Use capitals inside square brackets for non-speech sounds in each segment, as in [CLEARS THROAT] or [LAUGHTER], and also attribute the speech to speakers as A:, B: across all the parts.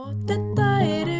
A: Og þetta eru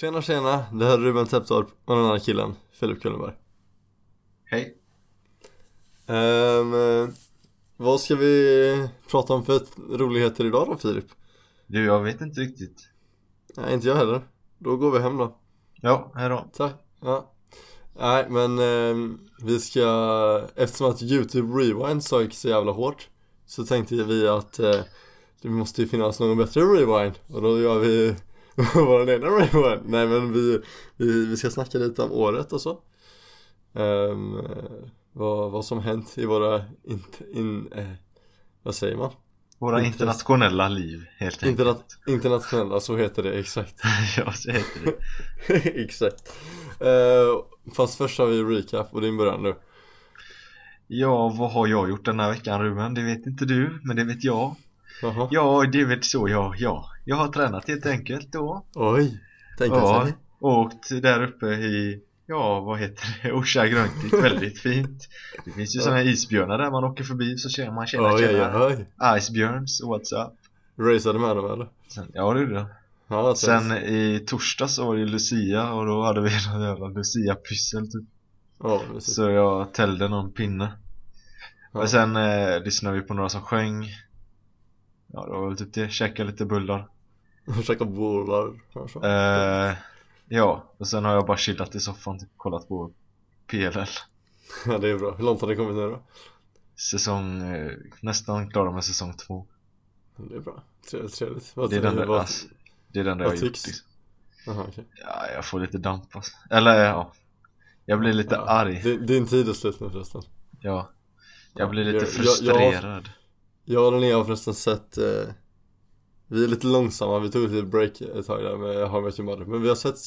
B: Tjena tjena, det här är Ruben Täpptorp och den andra killen, Filip Kullenberg
C: Hej.
B: Eh, Vad ska vi prata om för roligheter idag då Filip?
C: Du, jag vet inte riktigt.
B: Nej, inte jag heller Då går vi hem då
C: Ja, hejdå.
B: Tack, ja Nej men ehm, vi ska, eftersom att YouTube Rewind gick så jävla hårt Så tänkte vi att eh, det måste ju finnas någon bättre Rewind Och då gör vi [LAUGHS] vår egna Rewind Nej men vi, vi, vi ska snacka lite om året och så eh, vad, vad som hänt i våra, in, in, eh, vad säger man?
C: Våra internationella liv, helt enkelt.
B: Interna internationella, så heter det exakt [LAUGHS]
C: ja, så heter det. [LAUGHS]
B: Exakt uh, Fast först har vi recap och din början nu
C: Ja, vad har jag gjort den här veckan Ruben? Det vet inte du, men det vet jag.
B: Jaha
C: Ja, det vet så jag, ja. Jag har tränat helt enkelt då.
B: Oj, tänkte
C: Ja,
B: sig
C: åkt där uppe i, ja, vad heter det? [LAUGHS] Orsa Gröntit, väldigt fint. Det finns ju sådana här isbjörnar där man åker förbi så känner man, tjena,
B: Oj oj
C: tjena.
B: oj
C: Icebjörns, what's up?
B: Raceade med dem eller?
C: Sen, ja, det gjorde jag.
B: Ja,
C: Sen i torsdags så var det Lucia och då hade vi [LAUGHS] någon jävla Lucia-pyssel typ.
B: Ja,
C: Så jag tällde någon pinne.
B: Ja.
C: Och sen eh, lyssnade vi på några som sjöng. Ja, det var väl typ det. Käkade lite bullar. [LAUGHS]
B: Käka bullar kanske
C: Eh, ja, och sen har jag bara chillat i soffan typ kollat på PLL. [LAUGHS]
B: Ja det är bra, hur långt har det kommit nu då?
C: Säsong, eh, nästan klara med säsong två.
B: Det är bra, trevligt, trevligt Vad
C: Det är den där,
B: vad-
C: alltså, det är den där jag har gjort. Liksom.
B: Jaha, okej
C: Ja, jag får lite damp alltså. Eller ja. Jag blir lite
B: ja.
C: arg.
B: Din, din tid är slut nu förresten
C: Ja. Jag
B: Ja,
C: blir lite
B: jag- jag-
C: frustrerad.
B: Jag och Linnea har förresten sett eh, Vi är lite långsamma, vi tog ett litet break ett tag där med How I Met Your Mother Men vi har sett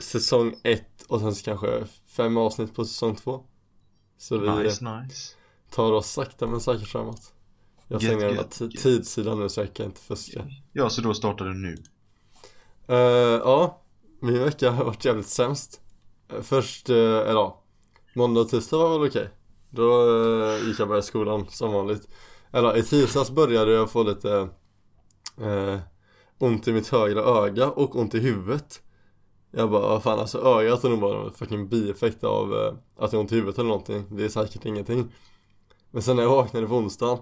B: Säsong ett och sen kanske fem avsnitt på säsong två. Så vi
C: Nice, nice.
B: tar oss sakta men säkert framåt. Jag stänger den här tidssidan nu så jag kan inte fuska.
C: Ja, så då startar du nu.
B: Eh, Ja, min vecka har varit jävligt sämst. Eh, Först, uh, eller ja Måndag och tisdag var väl okej Då eh, gick jag bara i skolan som vanligt. Eller i tisdags började jag få lite eh, Ont i mitt högra öga och ont i huvudet. Jag bara, fan alltså ögat är nog bara en fucking bieffekt av eh, att jag har ont i huvudet eller någonting. Det är säkert ingenting. Men sen när jag vaknade på onsdagen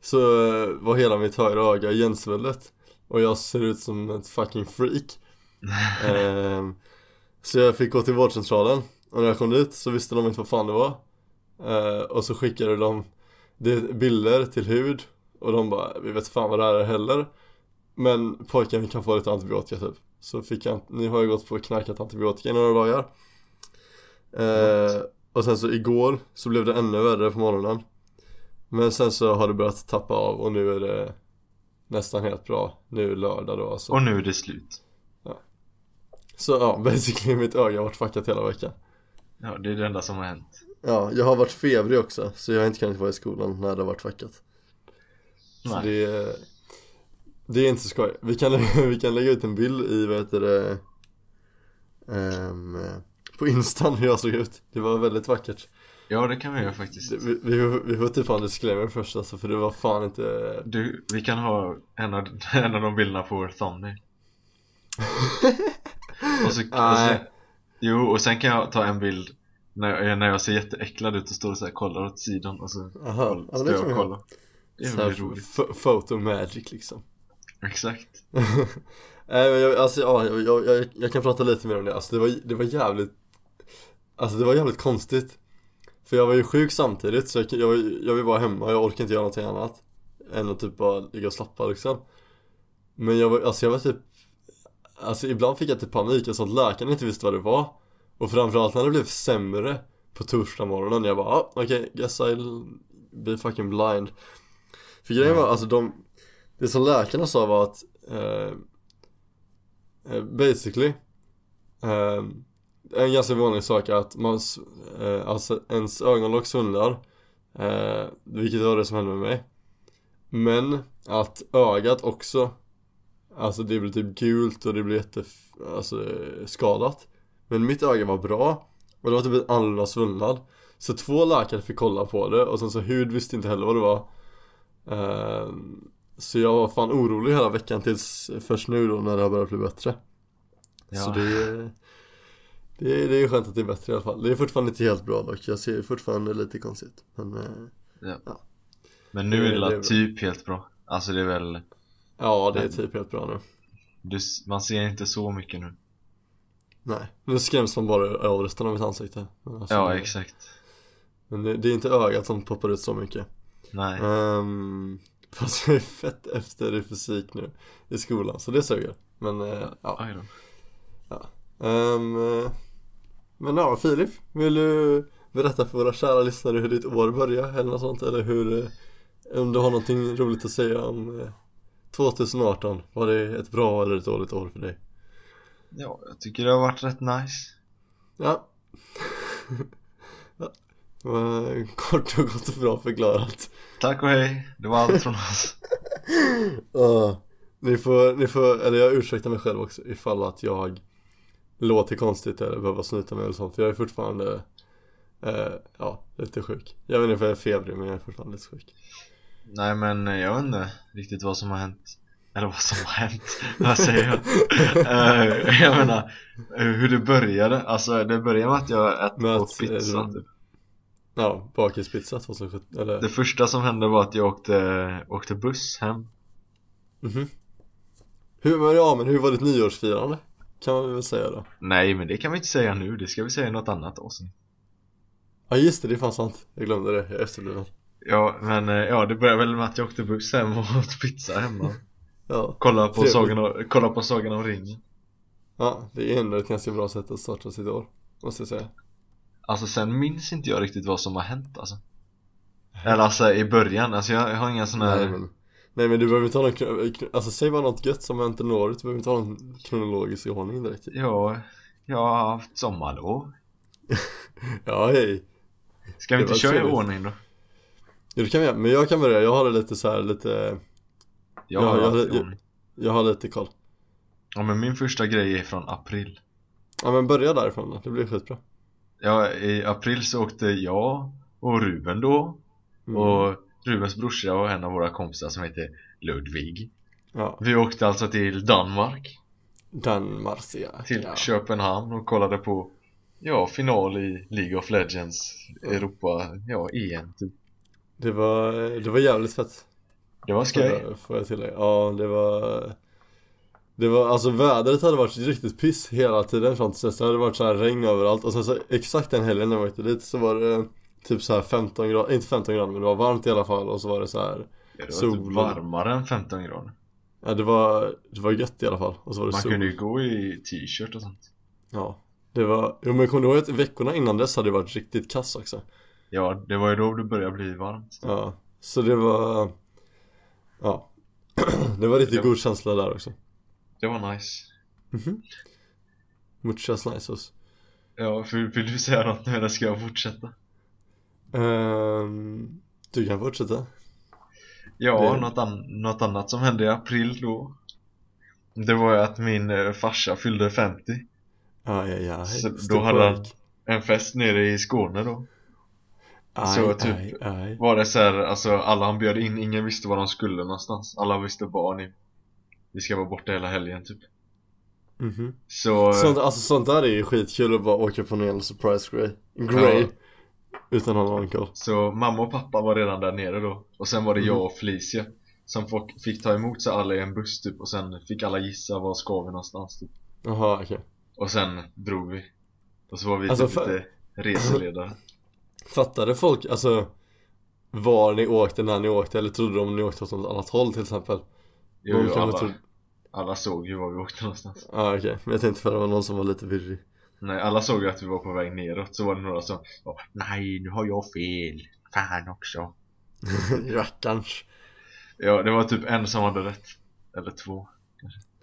B: Så eh, var hela mitt högra öga igensvullet Och jag ser ut som ett fucking freak. [LAUGHS] Ehm, Så jag fick gå till vårdcentralen. Och när jag kom dit så visste de inte vad fan det var Ehm, Och så skickade de det bilder till hud Och de bara, vi vet fan vad det här är heller. Men pojken kan få lite antibiotika typ. Så fick han, nu har jag gått på och knarkat antibiotika i några dagar. Ehm, Och sen så igår så blev det ännu värre på morgonen. Men sen så har det börjat tappa av och nu är det nästan helt bra. Nu är lördag då alltså.
C: Och nu är det slut.
B: Så ja, basically mitt öga har varit fuckat hela veckan.
C: Ja, det är det enda som har hänt.
B: Ja, jag har varit febrig också så jag har inte kunnat vara i skolan när det har varit fuckat Så
C: Nej.
B: det är Det är inte så skoj Vi kan, [LAUGHS] vi kan lägga ut en bild i, vad heter det ehm, På instan hur jag såg ut Det var väldigt vackert
C: Ja, det kan vi göra faktiskt.
B: Vi, vi, vi får typ ha en disclaimer först alltså för det var fan inte
C: Du, vi kan ha en av, [LAUGHS] en av de bilderna på vår thumbnail. [LAUGHS] och så, och så. Jo, och sen kan jag ta en bild när, jag- när jag ser jätteäcklad ut och står och så här, kollar åt sidan och så
B: Aha,
C: koll- står jag och kollar. Det är roligt.
B: Photo magic liksom.
C: Exakt. [LAUGHS]
B: Jag, alltså ja, jag, jag, jag, jag kan prata lite mer om det, alltså det var, det var jävligt Alltså det var jävligt konstigt. För jag var ju sjuk samtidigt så jag, jag, jag vill vara hemma, jag orkar inte göra någonting annat Än att typ bara ligga och slappa liksom. Men jag var, alltså jag var typ Alltså ibland fick jag typ panik, jag sa att läkaren inte visste vad det var Och framförallt när det blev sämre På torsdag morgonen, jag bara ah, okej, guess I'll be fucking blind. För grejen var, alltså de Det som läkarna sa var att eh, eh, Basically eh, En ganska vanlig sak är att man, eh, alltså ens ögonlock svullnar eh, Vilket var det som hände med mig. Men att ögat också Alltså det blir typ gult och det blir jätte, alltså skadat Men mitt öga var bra och det var typ en annorlunda svullnad. Så två läkare fick kolla på det och sen så hud visste inte heller vad det var. Ehm, Så jag var fan orolig hela veckan tills först nu då när det har börjat bli bättre.
C: Ja.
B: Så det är det är, det är skönt att det är bättre i alla fall. Det är fortfarande inte helt bra dock, jag ser fortfarande lite konstigt Men eh,
C: Men nu är det,
B: Det-
C: la
B: det är bra.
C: typ helt bra. Alltså det är väl
B: ja det är typ helt bra nu.
C: Du, Man ser inte så mycket nu
B: Nej, nu skräms man bara av resten av mitt ansikte alltså,
C: Ja exakt
B: Men det, det är inte ögat som poppar ut så mycket
C: Nej
B: um, [LAUGHS] Fast jag är fett efter i fysik nu i skolan, så det suger Men eh, ja. Ehm, eh, Men ja, Filip, vill du berätta för våra kära lyssnare hur ditt år börjar eller något sånt? Eller hur, eh, om du har någonting roligt att säga om eh, 2018? Var det ett bra eller ett dåligt år för dig?
C: Ja, jag tycker det har varit rätt nice.
B: Ja. Kort och gott och bra förklarat.
C: Tack och hej, det var allt från oss. [LAUGHS]
B: Ja, ni får, ni får, eller jag ursäktar mig själv också ifall att jag låter konstigt eller behöver snyta mig eller sånt. För jag är fortfarande eh, ja, lite sjuk. Jag vet inte om jag är febrig men jag är fortfarande lite sjuk.
C: Nej men jag vet inte riktigt vad som har hänt Eller vad som har hänt, [LAUGHS] vad säger jag? Eh, jag menar, hur det började. Alltså det började med att jag ätit åt
B: eh,
C: pizza typ.
B: Ja, bakispizza 2017 eller
C: Det första som hände var att jag åkte, åkte buss hem.
B: Mhm. Hur, men ja men hur var ditt nyårsfirande? Kan man väl säga då?
C: Nej men det kan vi inte säga nu, det ska vi säga i något annat avsnitt.
B: Ja just det, det är fan sant Jag glömde det, jag är efterbliven.
C: Ja men eh, ja det började väl med att jag åkte buss hem och åt pizza hemma
B: Ja,
C: Kolla på. Sagan och, kolla på Sagan om ringen.
B: Ja det är ändå ett ganska bra sätt att starta sitt år Måste jag säga.
C: Alltså sen minns inte jag riktigt vad som har hänt alltså. Eller alltså i början, alltså jag, jag har inga såna här
B: Nej men, nej men du behöver inte ha någon, kro- alltså säg bara något gött som hänt under året, du behöver inte ha någon kronologisk ordning direkt.
C: Ja, jag har haft sommarlov. [LAUGHS]
B: Ja hej,
C: Ska vi inte köra i ordning då?
B: ja, det kan vi men jag kan börja, jag har det lite så här, lite,
C: Jag
B: Ja,
C: har
B: jag- jag-
C: ordning
B: jag har lite koll.
C: Ja men min första grej är från april.
B: Ja men börja därifrån då, det blir skitbra.
C: Ja, i april så åkte jag och Ruben då.
B: Mm.
C: Och Rubens brorsa och en av våra kompisar som heter Ludvig.
B: Ja,
C: Vi åkte alltså till Danmark.
B: Danmark ja.
C: Till
B: ja.
C: Köpenhamn och kollade på Ja, final i League of Legends Europa, ja EM typ.
B: Det var, det var jävligt fett
C: Det var skoj
B: får, jag tillägga. Ja, det var Det var, alltså vädret hade varit riktigt piss hela tiden fram till dess Det hade varit så här regn överallt. Och sen så exakt den helgen när jag åkte dit så var det Typ så här 15 grader, inte 15 grader men det var varmt i alla fall. Och så var det så här
C: Ja, det var
B: sol.
C: typ varmare än 15 grader.
B: Ja det var, det var gött i alla fall. Och så var det
C: Man
B: sol.
C: kunde ju gå i t-shirt och sånt.
B: Ja Det var, jo men kommer du ihåg att veckorna innan dess hade det varit riktigt kass också?
C: Ja, det var ju då det började bli varmt.
B: Ja, så det var Ja. [CLEARS THROAT] Det var riktigt god känsla där också.
C: Det var nice.
B: Mhm. Muchas niceos
C: Ja, för, vill du säga något nu eller ska jag fortsätta?
B: Ehm, Du kan fortsätta.
C: Ja,
B: Det-
C: något, an- något annat som hände i april då. Det var ju att min eh, farsa fyllde 50
B: Aj aj aj.
C: Så då hade han en fest nere i Skåne då
B: Aj,
C: så typ-
B: aj, aj.
C: Var det så här, alltså alla han bjöd in, ingen visste var de skulle någonstans. Alla visste bara ni Vi ska vara borta hela helgen typ.
B: Mhm.
C: Så,
B: Sånt, alltså sånt där är ju skitkul att bara åka på en hel surprise grej. Grej.
C: Ja.
B: Utan någon koll.
C: Så mamma och pappa var redan där nere då. Och sen var det
B: Mhm.
C: jag och Felicia Som fick, fick ta emot så alla i en buss typ. Och sen fick alla gissa var ska vi någonstans typ.
B: Jaha okej.
C: Och sen drog vi. Och så var vi
B: Alltså,
C: typ
B: för-
C: lite reseledare
B: Fattade folk, alltså Var ni åkte när ni åkte eller trodde de ni åkte åt något annat håll till exempel?
C: Jo, jo,
B: kanske
C: alla,
B: trodde-
C: alla såg ju var vi åkte någonstans
B: Ja okej, men jag tänkte för det var någon som var lite virrig
C: Nej, alla såg ju att vi var på väg neråt Så var det några som "Åh, Nej, nu har jag fel Fan också [LAUGHS]
B: Rackarns
C: Ja, det var typ en som hade rätt Eller två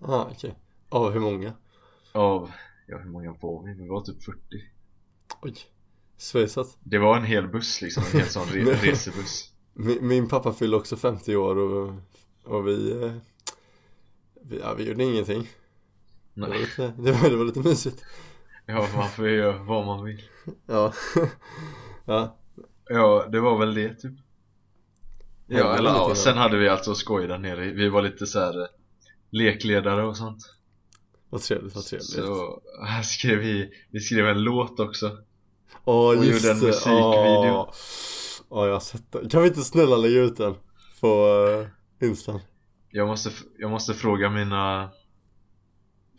B: Ah, okej. Av hur många?
C: Av, ja hur många var vi? Vi var typ 40
B: Oj. Svejsat.
C: Det var en hel buss liksom, en hel sån re [LAUGHS]
B: Nej.
C: resebuss
B: Min, min pappa fyllde också 50 år och, och vi, eh, vi, ja, vi gjorde ingenting. Det var
C: Nej.
B: lite, det var, det var lite mysigt.
C: Ja, man får ju göra vad man vill
B: Ja. [LAUGHS] ja.
C: Ja, det var väl det typ Ja,
B: Hände
C: eller ja, sen hade vi alltså skoj där nere Vi var lite så här eh, lekledare och sånt
B: Vad trevligt, vad trevligt.
C: Så här skrev vi, vi skrev en låt också
B: Åh
C: och
B: just
C: gjorde en musikvideo.
B: Åh, Åh, jag har sett den. Kan vi inte snälla lägga ut den? På uh, Insta?
C: Jag måste, jag måste fråga mina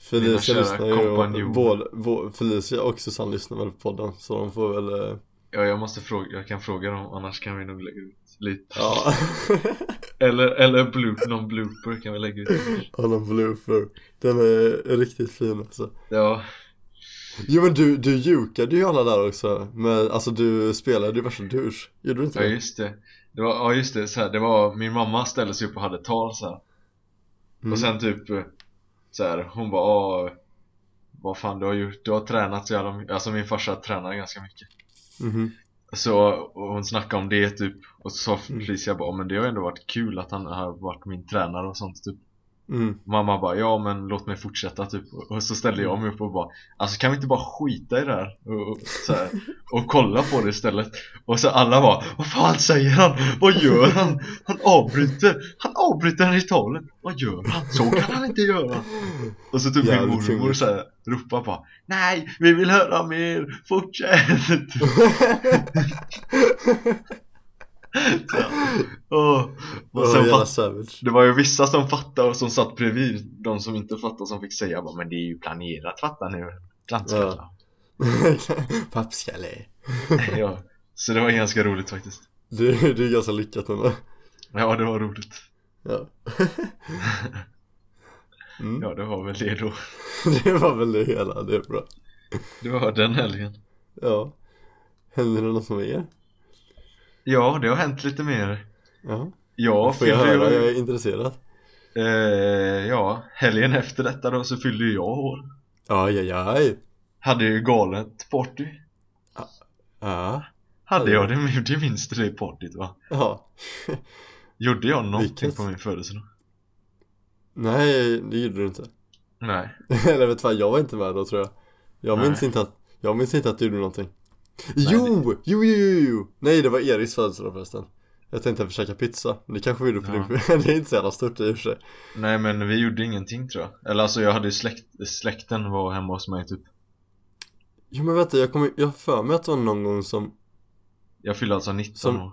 B: Felicia
C: kära
B: lyssnar ju både, både Felicia och Susanne lyssnar väl på podden Så de får väl eh,
C: Ja, jag måste fråga, jag kan fråga dem annars kan vi nog lägga ut lite
B: Ja [LAUGHS]
C: Eller, eller bloop, någon blooper kan vi lägga ut
B: Ja, någon blooper Den är riktigt fin alltså
C: Ja,
B: Jo men du, du jukade ju alla där också med, Alltså du spelade ju värsta douche Gjorde du inte
C: ja
B: det?
C: just det det var, Ja just det, så här, det var, min mamma ställde sig upp och hade tal så här.
B: Mm.
C: Och sen typ så här, hon bara "Ah, Vad fan du har gjort, du har tränat så jävla mycket Alltså min farsa tränar ganska mycket
B: Mhm.
C: Så hon snackade om det typ Och så sa
B: Mm.
C: Felicia bara "Ja, men det har ändå varit kul att han har varit min tränare och sånt typ
B: Mm.
C: Mamma bara ja men låt mig fortsätta typ Och så ställde jag mig upp och bara Alltså kan vi inte bara skita i det här? Och, och, så här, och kolla på det istället Och så alla bara Vad fan säger han? Vad gör han? Han avbryter Han avbryter henne i talet Vad gör han? Så kan han inte göra Och så typ min
B: Jävligt
C: mormor
B: kungligt.
C: såhär ropar bara Nej, vi vill höra mer, fortsätt! [LAUGHS] [LAUGHS] Och sen fatt,
B: savage.
C: det var ju vissa som fattade och som satt bredvid De som inte fattade som fick säga bara Men det är ju planerat, fatta nu Klantskalla [LAUGHS]
B: Pappskalle. [LAUGHS]
C: Ja. Så det var ganska roligt faktiskt.
B: Du, du är ganska lyckat med det
C: Ja, det var roligt.
B: Ja. [LAUGHS] Mm.
C: Ja, det var väl det då.
B: Det var väl det hela, det är bra.
C: Det var den helgen.
B: Ja. Händer det något mer?
C: Ja, det har hänt lite mer.
B: Ja.
C: Jag
B: Får jag höra? Jag är intresserad.
C: Eh, Ja, helgen efter detta då så fyllde jag år.
B: Aj, aj, aj
C: Hade ju galet party.
B: Ja
C: Hade jag det, det minns det partyt va?
B: Ja.
C: Gjorde jag någonting
B: Vilket?
C: på min födelsedag?
B: Nej, det gjorde du inte.
C: Nej. [LAUGHS]
B: Eller vet du vad, jag var inte med då tror jag. Jag minns
C: Nej.
B: inte att, jag minns inte att du gjorde någonting Jo! Jo, jo, jo, jo! Nej, det var Eriks födelsedag förresten Jag tänkte försöka pizza, men det kanske vi gjorde på
C: Ja.
B: din [LAUGHS] Det är inte så jävla stort i och för sig
C: Nej men vi gjorde ingenting tror jag Eller alltså jag hade ju släkt, släkten var hemma hos mig typ
B: Jo men vänta, jag kommer, jag för mig att det var någon gång som
C: Jag fyllde alltså 19
B: Som-
C: år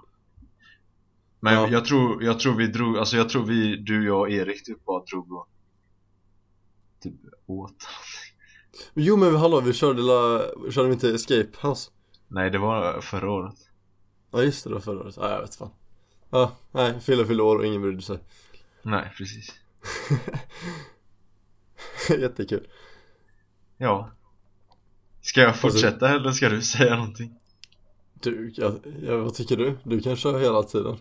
C: Men
B: Ja.
C: jag tror, jag tror vi drog, alltså jag tror vi, du, jag och Erik typ bara drog och Typ åt
B: Jo men hallå, vi körde la, körde vi inte Escape House?
C: Nej det var förra året.
B: Ja just det, det var förra året, ja jag vet fan. Ja, nej, fylla fyllde år och ingen brydde sig.
C: Nej precis. [LAUGHS]
B: Jättekul.
C: Ja. Ska jag fortsätta eller ska du säga någonting?
B: Du, jag, jag, vad tycker du? Du kan köra hela tiden.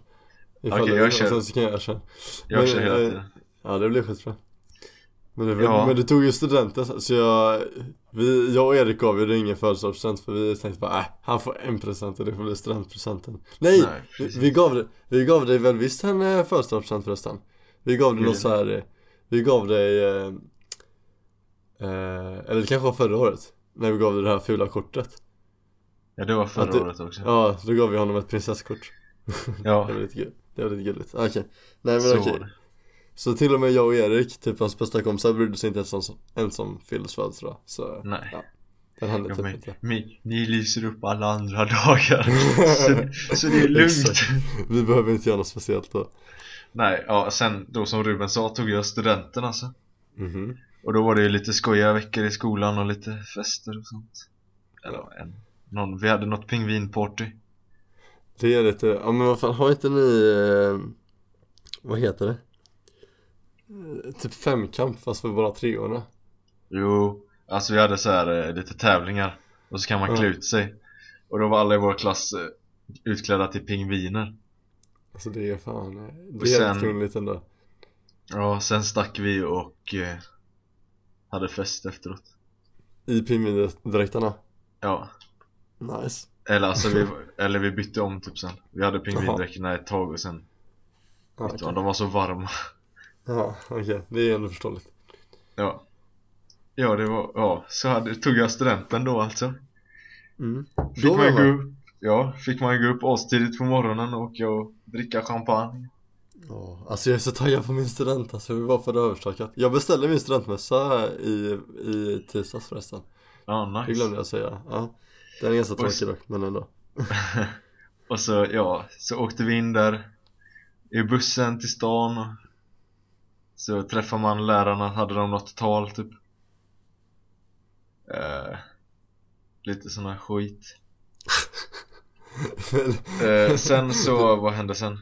C: Okej,
B: du,
C: jag
B: och
C: kör.
B: sen så kan jag köra
C: Jag
B: Men,
C: kör hela
B: eh,
C: tiden.
B: Ja det blir skitbra men, det,
C: Ja.
B: men du tog ju studenten så jag vi, Jag och Erik gav ju det ingen födelsedagspresent för vi tänkte bara äh, han får en present och det får bli studentpresenten. Nej!
C: Nej,
B: vi, vi, gav det, vi gav dig väl visst en eh, födelsedagspresent förresten? Vi gav dig något så här. eh, Vi gav dig eh, eh, Eller det kanske var förra året När vi gav dig det här fula kortet.
C: Ja det var förra
B: du-
C: året också.
B: Ja, då gav vi honom ett prinsesskort.
C: Ja, [LAUGHS]
B: Det var lite kul Det var lite gulligt, okej. Nej men okej.
C: det
B: Så till och med jag och Erik, typ hans bästa kompisar brydde sig inte ens om, ens om Phils födelsedag Så
C: Nej.
B: ja, den hände
C: Ja,
B: typ
C: men,
B: inte.
C: ni, ni lyser upp alla andra [LAUGHS] dagar. Så, så det är lugnt.
B: Vi behöver inte göra något speciellt då.
C: Nej, ja sen då som Ruben sa tog jag studenten alltså.
B: Mhm.
C: Och då var det ju lite skojiga veckor i skolan och lite fester och sånt. Eller en, någon, vi hade något pingvinparty.
B: Det är lite, ja men vad fan, har inte ni eh, Vad heter det? Eh, Typ femkamp fast för bara treorna.
C: Jo, alltså vi hade så här eh, lite tävlingar. Och så kan man klä ut sig. Och då var alla i vår klass eh, utklädda till pingviner.
B: Alltså det är fan, det
C: Och
B: är
C: sen-
B: kungligt ändå.
C: Ja, sen stack vi och eh, hade fest efteråt.
B: I pingvindräkterna
C: Ja,
B: Nice.
C: Eller alltså vi, [LAUGHS] eller vi bytte om typ sen. Vi hade pingvindräkterna ett tag och sen
B: okej.
C: om. De var så varma
B: Ja, okej, det är ändå förståeligt.
C: Ja. Ja, det var, ja, så hade, tog jag studenten då alltså.
B: Mm.
C: Fick
B: Då
C: man gå upp, ja, fick man gå upp astidigt på morgonen och åka och dricka champagne.
B: Ja, alltså jag är så taggad på min student alltså, hur var för det överstökat? Jag beställde min studentmössa i, i tisdags förresten.
C: Ja,
B: Det
C: nice
B: glömde jag säga, ja Den är ganska tråkig dock, men ändå. [LAUGHS]
C: Och så, ja, så åkte vi in där i bussen till stan och så träffade man lärarna, hade de något tal typ. Eh, Lite sån här skit. [LAUGHS] Eh, Sen så, vad hände sen?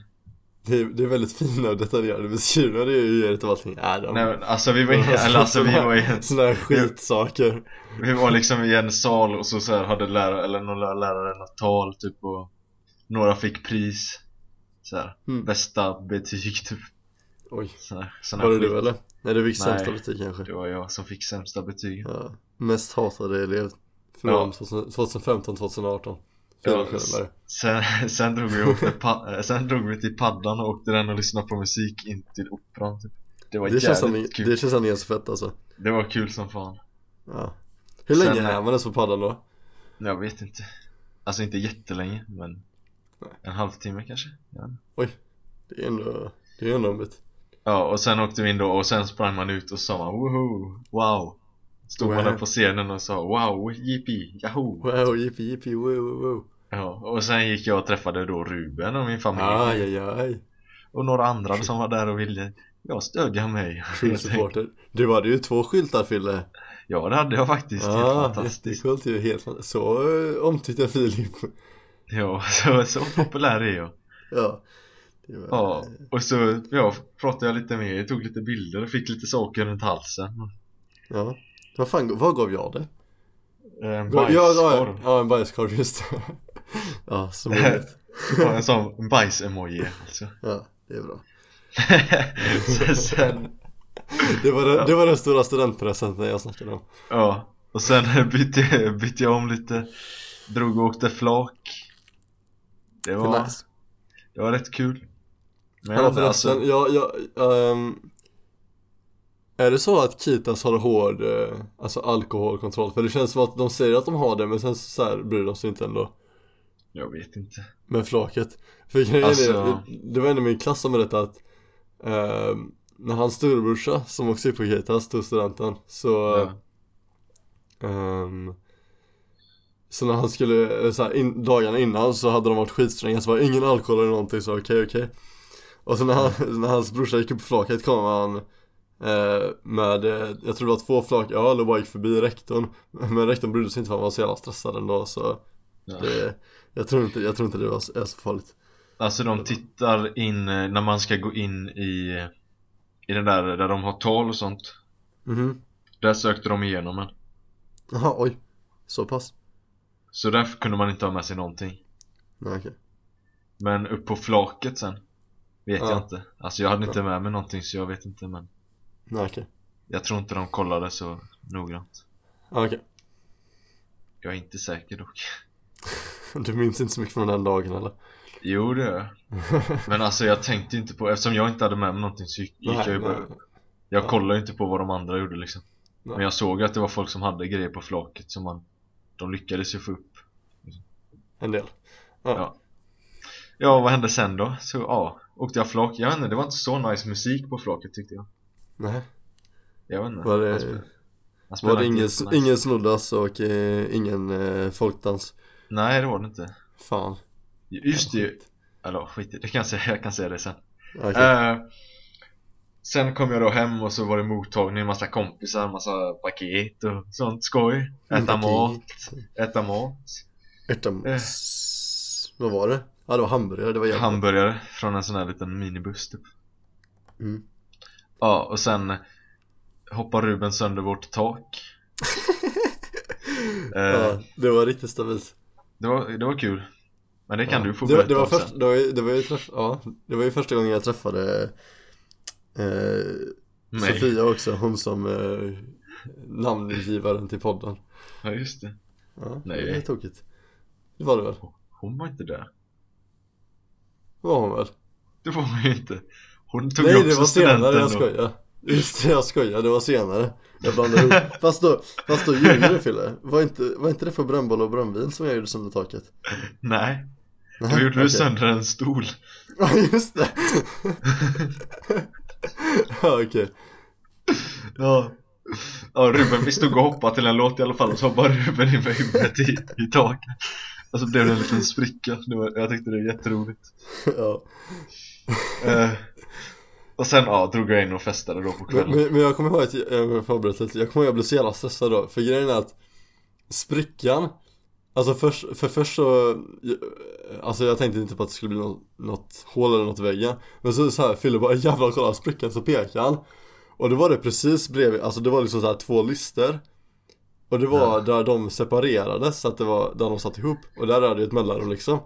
B: det, är, det är väldigt fina och detaljerade beskrivningar det är ju ger av allting är de
C: Nej men alltså vi var i, eller alltså vi var i en,
B: Såna här skitsaker.
C: vi var liksom i en sal och så, så här hade lärare, eller några lärare något tal typ och Några fick pris. Så här,
B: Mm.
C: bästa betyg [LAUGHS] typ
B: Oj,
C: så sån
B: var det
C: skit.
B: du eller? Nej det fick
C: Nej.
B: sämsta betyg kanske
C: Det var jag som fick sämsta betyg
B: ja. Mest hatade elev Från 2015-2018
C: Ja,
B: Fyra kvällar
C: Sen, sen, drog vi och åkte pa- eh, sen drog vi till paddan och åkte den och lyssnade på musik in till operan typ. Det var
B: det känns, som,
C: kul
B: det känns ändå ganska fett alltså
C: Det var kul som fan
B: ja. Hur
C: Sen-
B: länge är man ens på paddan då?
C: Jag vet inte Alltså inte jättelänge men
B: Nej.
C: En halvtimme kanske ja.
B: Det är ändå, det är ändå en bit
C: ja och sen åkte vi in då och sen sprang man ut och sa man woho, wow. Stod man
B: Wow.
C: där på scenen och sa wow, yippee, yahoo.
B: Wow, jippi jippi, wow wow
C: Ja, och sen gick jag och träffade då Ruben och min familj.
B: Aj aj aj.
C: Och några andra som var där och ville Ja, stödja mig. [LAUGHS]
B: Supporter. Du hade ju två skyltar Fille.
C: Ja, det hade jag faktiskt, helt
B: Ja,
C: fantastiskt.
B: jättecoolt ju, helt fan- Så uh, omtyckte Filip.
C: Ja, [LAUGHS] så, så populär är jag.
B: Ja var,
C: Ja, och så ja, pratade jag lite med, tog lite bilder och fick lite saker runt halsen.
B: Ja. Vad fan, vad gav jag det?
C: En
B: Ja, ja,
C: bajskorv.
B: ja, en bajskorv just det. Ja, så möjligt
C: Ja, En sån bajs-emoji alltså.
B: Ja, det är bra. [LAUGHS]
C: Sen, sen, [LAUGHS]
B: Det var, det, det var den stora studentpresenten jag snackade om.
C: Ja Och sen [LAUGHS] bytte, bytte jag om lite Drog och åkte flak. Det
B: Det
C: var,
B: är nice.
C: det var rätt kul Men
B: Ja
C: jag,
B: förresten,
C: alltså,
B: jag, jag, ehm, Är det så att Kitas har hård, eh, alltså alkoholkontroll? För det känns som att de säger att de har det men sen så här bryr de sig inte ändå
C: jag vet inte
B: Med flaket För grejen
C: Alltså-
B: är, det var en i min klass som berättade att ehm, När hans storebrorsa som också är på Kitas tog studenten så
C: ja.
B: ehm, Så när han skulle, så här, in, dagarna innan så hade de varit skitstränga så var ingen alkohol eller någonting så okej okej Och så när, han, när hans brorsa gick upp på flaket kom han eh, med, eh, jag tror det var två flak öl och bara gick förbi rektorn. Men rektorn brydde sig inte för han var så jävla stressad ändå så
C: Ja.
B: det, jag, tror inte, jag tror inte det var, så- är så farligt.
C: Alltså de tittar in eh, när man ska gå in i I den där där de har tal och sånt.
B: Mhm.
C: Där sökte de igenom en.
B: Jaha oj, så pass?
C: Så där kunde man inte ha med sig någonting.
B: Nej okej.
C: Men upp på flaket sen Vet
B: Ja.
C: jag inte. Alltså jag hade inte med mig någonting så jag vet inte men
B: Nej okej,
C: Jag tror inte de kollade så noggrant.
B: Ja, okej.
C: Jag är inte säker dock. [LAUGHS]
B: Du minns inte så mycket från den dagen eller?
C: Jo det gör jag. [LAUGHS] Men alltså jag tänkte inte på Eftersom jag inte hade med mig någonting så gick gick jag ju bara Jag
B: Ja.
C: kollade ju inte på vad de andra gjorde liksom.
B: Nej.
C: Men jag såg att det var folk som hade grejer på flaket som man De lyckades ju få upp.
B: En del.
C: Ja. Ja vad hände sen då? Så ja, åkte jag flak? Jag vet inte, det var inte så nice musik på flaket tyckte jag.
B: Nej,
C: Jag vet inte.
B: Var
C: Han
B: det,
C: spel- han
B: var
C: spelade
B: det ingen,
C: jättenice.
B: ingen snoddas och eh, ingen eh, folkdans?
C: Nej det var det inte.
B: Fan.
C: Just det, eller skit det, kan jag säga, jag kan säga det sen.
B: Okej,
C: Eh, Sen kom jag då hem och så var det mottagning, massa kompisar, massa paket och sånt skoj. Äta mat, äta mat.
B: Ärta
C: eh.
B: s- Vad var det? Ja det var hamburgare, det var jävligt
C: Hamburgare från en sån här liten minibuss typ
B: mm.
C: Ja, och sen hoppar Ruben sönder vårt tak [LAUGHS] eh,
B: Ja, det var riktigt stabilt
C: det, var, det var kul Men det kan
B: ja.
C: du få
B: det,
C: berätta
B: det var först,
C: sen.
B: det var, ju, det var ju träff, ja, det var ju första gången jag träffade eh. Sofia också, hon som eh, namngivaren till podden
C: Ja just det.
B: Ja,
C: Nej.
B: det är tokigt Det var det väl?
C: Hon var inte där.
B: Var hon väl?
C: Det var hon ju inte. Hon tog
B: Nej
C: ju också
B: det var senare, jag skojar Just det, jag skojar, det var senare Jag blandade ihop [LAUGHS] Fast då, fast då ljuger du Fille Var inte, var inte det för brännboll och brännvin som jag gjorde sönder taket?
C: Nej, då gjorde du
B: okej.
C: sönder en stol.
B: Ja just det [LAUGHS] Ja okej
C: Ja. Ja Ruben, vi stod och hoppade till en låt i alla fall och så hoppade Ruben in med huvudet i, i taket. Och så blev det en liten spricka. Det var, jag tyckte det var jätteroligt. [LAUGHS]
B: Ja
C: Eh, och sen ja, drog jag in och festade då på kvällen.
B: men, men jag kommer ihåg att jag, jag förberedde lite Jag kommer ihåg att jag blev så jävla stressad då För grejen är att Sprickan Alltså först, för först så Alltså jag tänkte inte på att det skulle bli något, något hål eller något i väggen Men så, så här Fille bara jävlar kolla sprickan så pekar han Och då var det precis bredvid, alltså det var liksom så här två lister Och det var
C: Ja.
B: där de separerades så att det var där de satt ihop Och där är det ett mellanrum liksom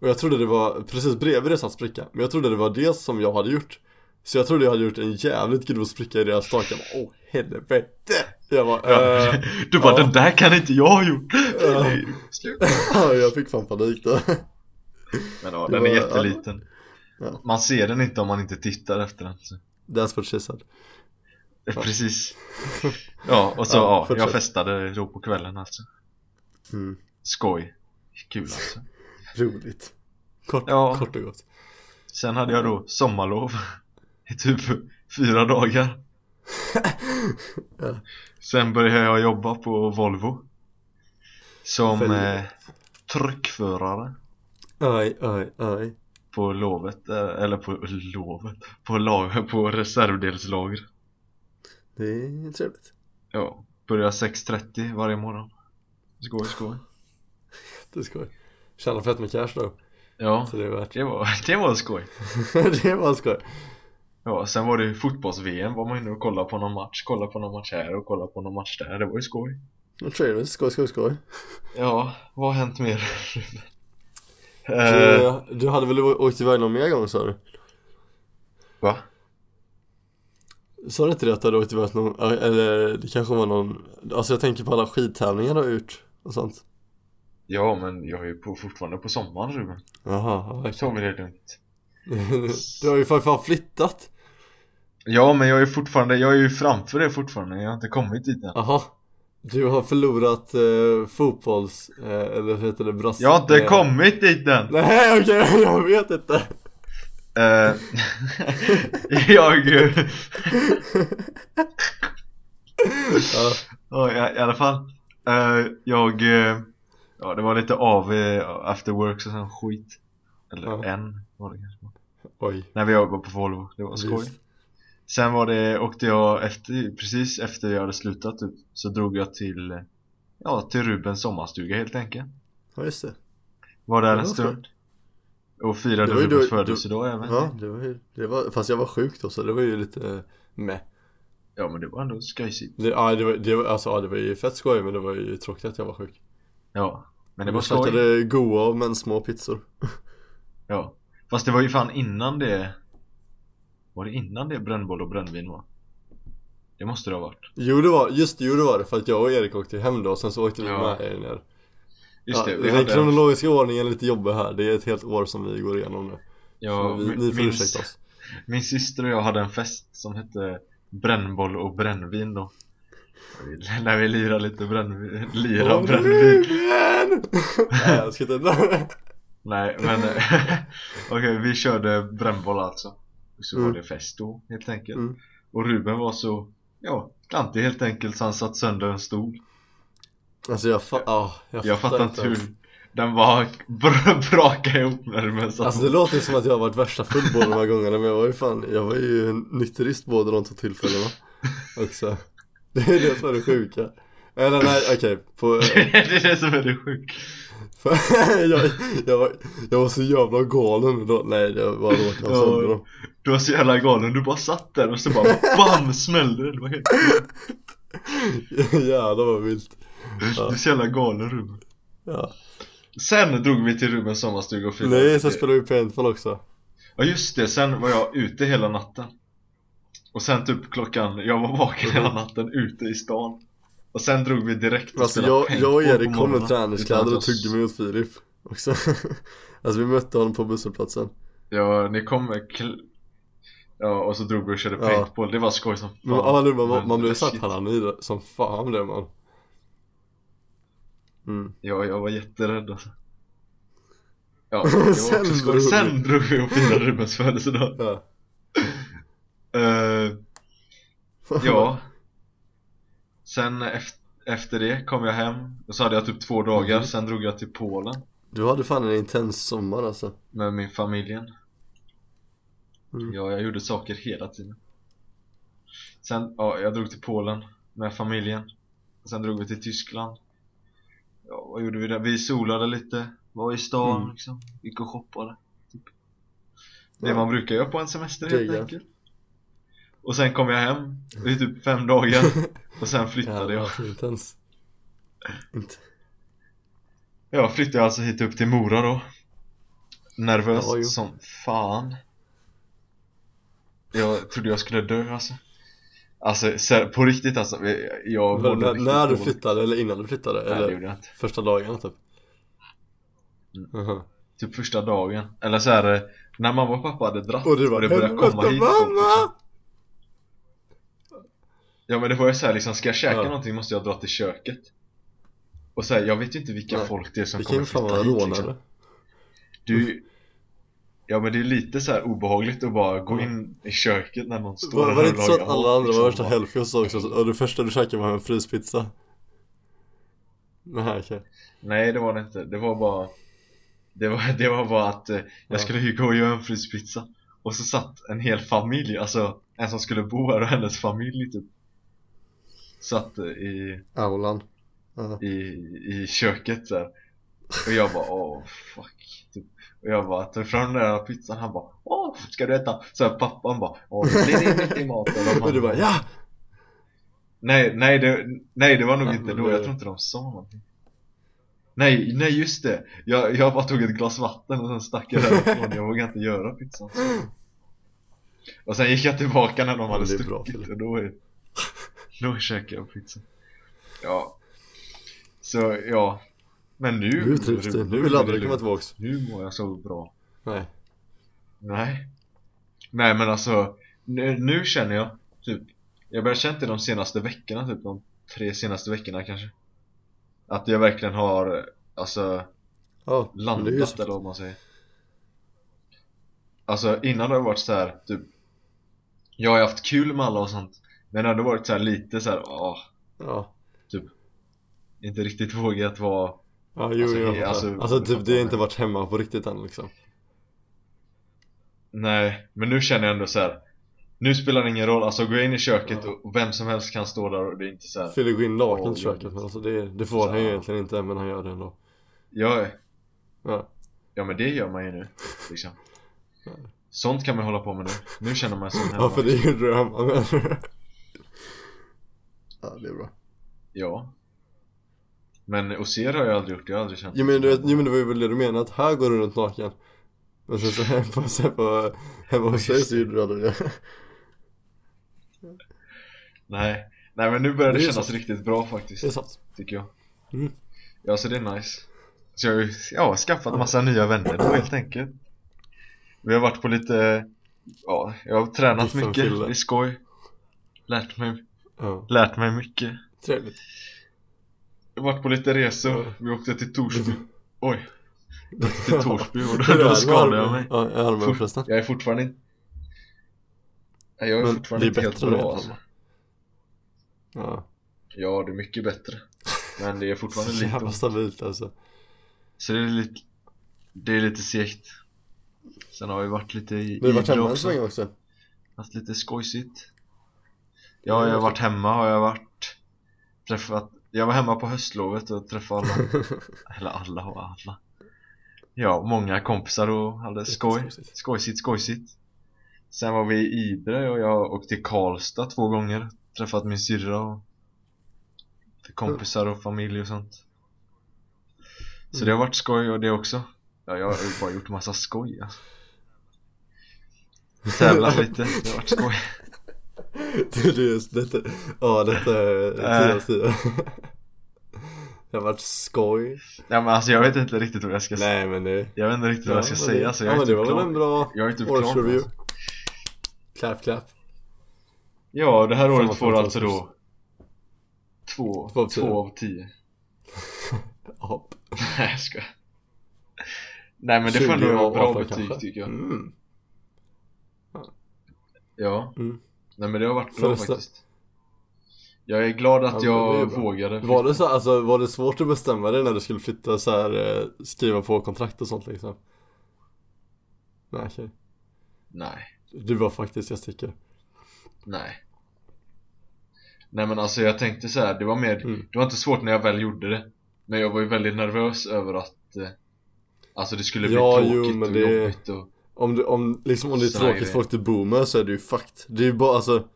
B: Och jag trodde det var, precis bredvid det satt sprickan Men jag trodde det var det som jag hade gjort Så jag trodde jag hade gjort en jävligt grov spricka i deras tak Jag bara, åh helvete Jag bara,
C: Ja.
B: eh,
C: Du bara,
B: ja.
C: den där kan inte jag ha gjort!
B: Ja. Jag fick fan panik då
C: Men ja, den är jätteliten. Man ser den inte om man inte tittar efter den. Så.
B: That's what she said
C: Precis. [LAUGHS] Ja, och så
B: Ja,
C: ja, jag festade då på kvällen alltså.
B: mm.
C: Skoj. Kul alltså.
B: Roligt Kort,
C: Ja.
B: kort och gott
C: Sen hade jag då sommarlov i typ fyra dagar. [LAUGHS]
B: Ja.
C: Sen började jag jobba på Volvo. Som eh, truckförare
B: Aj, aj, aj
C: på lovet, eh, eller på lovet, på, lag, på reservdelslager.
B: Det är trevligt
C: Ja, börjar 6.30 varje morgon. Skoj, skoj. [LAUGHS]
B: Det ska jag Tjäna fett med cash då
C: Ja,
B: Så det är värt
C: det var, [LAUGHS] det var skoj. [LAUGHS]
B: Det var skoj
C: Ja, sen var det fotbolls-VM, var man inne och kollade på någon match, kollade på någon match här och kollade på någon match där, det var ju skoj.
B: Trevligt, skoj, skoj, skoj
C: Ja, vad har hänt mer? eh,
B: du, du hade väl åkt iväg någon mer gång sa du?
C: va?
B: Sa du inte det att du hade åkt iväg någon, eller det kanske var någon Alltså jag tänker på alla skidtävlingar du har gjort och sånt
C: Ja, men jag är ju på, fortfarande på sommaren Ruben.
B: Jaha, ja,
C: Jag tar vi det lugnt. [LAUGHS]
B: Du har ju för fan flyttat
C: Ja, men jag är fortfarande, jag är ju framför det fortfarande, jag har inte kommit dit än.
B: Jaha Du har förlorat eh, fotbolls, eh, eller vad heter det, brass...
C: Jag har inte
B: eh,
C: kommit dit än!
B: Nej okej, [LAUGHS] jag vet inte
C: Eh, [LAUGHS] jag...
B: ja.
C: Ja, i, i alla fall. Eh, jag... eh, ja, det var lite av eh, after work och sån skit. Eller
B: Ja.
C: en var det kanske.
B: Oj,
C: När vi jobbade på Volvo, det var skoj.
B: visst.
C: Sen var det, åkte jag efter, precis efter jag hade slutat typ, så drog jag till, ja till Rubens sommarstuga helt enkelt.
B: Ja just det
C: Var där
B: Det
C: en stund. Och Rubens
B: då-
C: födelsedag även.
B: Ja, det var ju, det var, fast jag var sjuk då så det var ju lite eh, med
C: Ja men det var ändå skojsigt.
B: det, ja, det var, det var, alltså ja, det var ju fett skoj men det var ju tråkigt att jag var sjuk
C: Ja. Men det var
B: Jag
C: skoj.
B: käkade goa men små pizzor [LAUGHS]
C: Ja. Fast det var ju fan innan det Var det innan det brännboll och brännvin var? Det måste det ha varit.
B: Jo det var, just det, jo det var det för att jag och Erik åkte hem då och sen så åkte vi
C: Ja.
B: med er ner
C: Just
B: ja,
C: det, vi
B: Den
C: hade,
B: kronologiska ordningen är lite jobbig här, det är ett helt år som vi går igenom nu
C: ja,
B: vi,
C: min,
B: ni får
C: min,
B: ursäkta oss
C: min syster och jag hade en fest som hette Brännboll och brännvin då. När vi lirade lite brännvin, lira
B: Åh,
C: brännvin. [LAUGHS]
B: Nej jag ska inte [LAUGHS]
C: Nej men [LAUGHS] okej vi körde brännboll alltså. Och så
B: Mm.
C: var det fest då helt enkelt.
B: Mm.
C: Och Ruben var så, ja, klantig helt enkelt så han satt sönder en stol.
B: Alltså jag, fa- ah, jag,
C: Jag fattar inte hur den bara br- brakade ihop när Ruben satt
B: Alltså det låter som att jag har varit värsta full båda de här gångerna men jag var ju fan, jag var ju nykterist båda de två tillfällena. Också. [LAUGHS] Det är det som är det sjuka. Eller nej okej, på [LAUGHS]
C: det är det som är det sjuka. [LAUGHS]
B: jag, jag, var, jag var så jävla galen då, nej jag bara råkade ha sönder dem.
C: Du var så jävla galen, du bara satt där och så bara BAM! Smällde det, det var helt...
B: Jävlar vad vilt
C: Du är så jävla galen Ruben
B: Ja.
C: Sen drog vi till Rubens sommarstuga och firade
B: Nej, så spelade vi paintball också.
C: Ja just det, sen var jag ute hela natten. Och sen typ klockan, jag var vaken hela natten ute i stan. Och sen drog vi direkt och
B: Alltså jag, jag och Erik kom med träningskläder och
C: att
B: tuggade mot Filip också. [LAUGHS] Alltså vi mötte honom på busshållplatsen.
C: Ja, ni kom med kl- Ja, och så drog vi och körde
B: Ja.
C: paintball, det var skoj som fan.
B: ja, nu, man,
C: Men
B: man blev satt paranoid som fan blev man mm.
C: Ja, jag var jätterädd alltså. Ja, [LAUGHS] det var
B: Sen
C: också
B: drog vi.
C: Sen drog vi och firade Rubens [LAUGHS] födelsedag.
B: Ja, [LAUGHS]
C: Eh, Ja. Sen efter, efter det kom jag hem och så hade jag typ två dagar,
B: Mhm.
C: sen drog jag till Polen.
B: Du hade fan en intens sommar alltså.
C: Med min familjen.
B: Mm.
C: Ja, jag gjorde saker hela tiden. Sen, ja, jag drog till Polen med familjen. Sen drog vi till Tyskland Ja, vad gjorde vi där? Vi solade lite, var i stan
B: Mm.
C: liksom, gick och shoppade typ. Det
B: Ja.
C: man brukar göra på en semester helt
B: Gegga.
C: enkelt. Och sen kom jag hem i typ fem dagar. [LAUGHS] Och sen flyttade jag.
B: Jävlar, intens Inte.
C: Ja, flyttade jag alltså hit upp till Mora då. Nervös
B: Ja,
C: som fan. Jag trodde jag skulle dö alltså Alltså så, på riktigt alltså Jag
B: Men när, när du flyttade eller innan du flyttade?
C: Nej det
B: eller
C: gjorde jag inte
B: första dagarna typ?
C: Mm.
B: Aha.
C: Typ första dagen Eller så här, när mamma och pappa hade dratt
B: Och du bara
C: det började komma
B: "Helvete,
C: hit
B: mamma!"
C: Ja men det var ju såhär liksom, ska jag käka
B: Ja.
C: någonting måste jag dra till köket Och så här, jag vet ju inte vilka
B: Nej.
C: folk det är som
B: Det kan
C: kommer flytta hit
B: rånare
C: liksom. Du Ja men det är lite så här obehagligt att bara gå in i köket när någon står
B: Var, var det inte så att alla andra
C: liksom,
B: var värsta
C: bara-
B: helfios också? Och det första du käkade var en fryspizza? Nej okej
C: Nej det var det inte, det var bara Det var, det var bara att eh,
B: Ja.
C: jag skulle ju gå och göra en fryspizza Och så satt en hel familj, alltså en som skulle bo här och hennes familj typ Satt eh, i,
B: Aulan ja.
C: i, i köket där Och jag bara åh fuck typ. Och jag bara tog fram den där pizzan, han bara åh ska du äta? Så här, pappan bara åh det är mitt i maten. [LAUGHS]
B: Och du bara ja!
C: Nej, nej det, nej det var nog
B: Ja,
C: inte då,
B: det-
C: jag tror inte de sa någonting. Nej, nej just det! Jag, jag bara tog ett glas vatten och sen stack jag därifrån, jag vågade inte göra pizzan Och sen gick jag tillbaka när de
B: Ja,
C: hade
B: bra,
C: stuckit och då, är- då käkade jag pizza Ja. Så ja Men nu
B: Nu trivs du, nu vill aldrig komma tillbaks.
C: Nu mår jag så bra.
B: Nej.
C: Nej. Nej men alltså nu, nu känner jag typ Jag börjar känna det de senaste veckorna typ de tre senaste veckorna kanske. Att jag verkligen har Alltså
B: Ja,
C: landat eller vad man säger. Alltså innan har det varit så här typ Jag har haft kul med alla och sånt Men det har varit så här lite så här, åh,
B: Ja.
C: Inte riktigt vågat vara
B: Ja, jo,
C: Alltså,
B: jag
C: det-
B: fattar.
C: alltså,
B: Alltså,
C: du
B: typ, det har inte
C: jag
B: varit hemma på riktigt än liksom.
C: Nej, men nu känner jag ändå så här. Nu spelar det ingen roll, alltså gå in i köket och vem som helst kan stå där och det är inte så här.
B: Fille går in naken till köket men alltså det, det får
C: Så.
B: han ju egentligen inte men han gör det ändå.
C: Ja,
B: Ja,
C: ja men det gör man ju nu liksom. Sånt kan man hålla på med nu, nu känner man sig som [LAUGHS] hemma.
B: ja för det är ju en dröm men... Ja det är bra.
C: Ja Men Oser har jag aldrig gjort, jag har aldrig känt
B: Jo men, du vet, jo men det var ju väl det du menade, att här går du runt naken. Men sen så hemma, sen på, hemma hos dig så gjorde du aldrig det.
C: Nej, nej men nu börjar det,
B: Det
C: kännas
B: sant.
C: riktigt bra faktiskt,
B: Det är sant.
C: tycker jag.
B: Mm.
C: Ja så det är nice. Så jag har ja, skaffat massa nya vänner då helt enkelt. Vi har varit på lite, ja, jag har tränat mycket, det är skoj. Lärt mig,
B: Ja,
C: lärt mig mycket.
B: Trevligt
C: varit på lite resor, vi åkte till Torsby. Oj. [LAUGHS] Jag åkte till Torsby och då, då skadade jag mig.
B: Ja, armen förresten.
C: Jag är fortfarande inte Nej, Jag är
B: Men
C: fortfarande inte helt bra alltså.
B: Ja,
C: Ja, det är mycket bättre. Men det är fortfarande [LAUGHS]
B: så
C: lite
B: jävla
C: ont.
B: stabilt alltså.
C: Så det är lite Det är lite segt. Sen har vi varit lite i
B: Vi har varit hemma
C: också.
B: också?
C: Haft lite skojsigt Ja, jag har varit hemma har jag varit Träffat Jag var hemma på höstlovet och träffade alla. [LAUGHS] Eller alla och alla. Ja, många kompisar och hade skoj. Skojsigt, skojsigt Sen var vi i Idre och jag åkte till Karlstad två gånger. Träffat min syrra och Kompisar och familj och sånt. Så det har varit skoj och det också. Ja, jag har bara gjort massa skoj alltså. [LAUGHS] Tävlat lite, det har varit skoj
B: just detta, ja detta är. 10 av 10 Det har varit skoj
C: Ja men alltså jag vet inte riktigt vad jag ska säga
B: Nej men det
C: Jag vet inte riktigt vad jag ska
B: men
C: säga
B: det,
C: så jag
B: Ja
C: är
B: men det var väl en bra
C: Jag är inte klar
B: årsreview
C: alltså.
B: Clap clap
C: Ja, det här året får alltså då Två,
B: Två av tio.
C: två av tio [LAUGHS]
B: Ja, [LAUGHS]
C: Nej jag skojar Nej men det
B: 20
C: får ändå vara bra
B: 18
C: betyg
B: kanske.
C: tycker jag
B: mm.
C: Ja,
B: Mm.
C: Nej men det har varit bra
B: Förresten-
C: faktiskt. Jag är glad att
B: Ja,
C: jag vågade.
B: Var det så, alltså var det svårt att bestämma dig när du skulle flytta så här, eh, skriva på kontrakt och sånt liksom? Nej okej.
C: Nej,
B: Du var faktiskt jag sticker
C: nej. Nej men alltså jag tänkte så här, det var mer,
B: Mm.
C: det var inte svårt när jag väl gjorde det. Men jag var ju väldigt nervös över att eh, Alltså det skulle bli
B: Ja, jo,
C: tråkigt
B: men
C: och
B: det-
C: jobbigt och
B: Om du, om, liksom om det är
C: här
B: tråkigt
C: grejer.
B: folk du bor med så är det ju fucked Det är ju bara alltså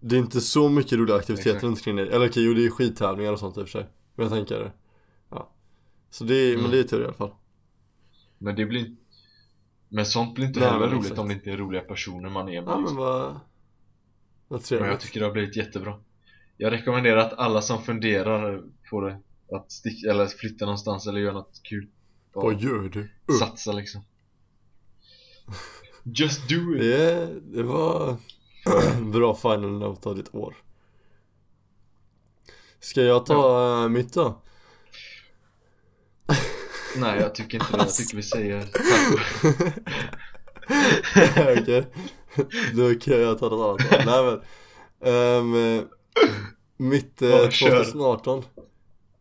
B: Det är inte så mycket roliga aktiviteter
C: Exakt.
B: runt omkring dig Eller okej, jo det är skittävlingar och sånt i och för sig Men jag tänker det Ja Så det är,
C: Mm.
B: men det är tur i alla fall
C: Men det blir Men sånt blir inte
B: Nej,
C: heller roligt om det inte är roliga personer man är med
B: Ja men
C: liksom.
B: vad Vad
C: Men jag
B: trevligt
C: tycker det har blivit jättebra Jag rekommenderar att alla som funderar på det Att sticka, eller flytta någonstans eller göra något kul
B: Vad gör du? Uh.
C: Satsa liksom Just do it!
B: Det, det var [CLEARS THROAT] bra final note av ditt år Ska jag ta eh, mitt då?
C: Nej jag tycker inte det, jag tycker vi säger [LAUGHS] tack
B: Okej Då kan jag ta något annat. Nej men ehm, Mitt eh,
C: Ja, kör.
B: 2018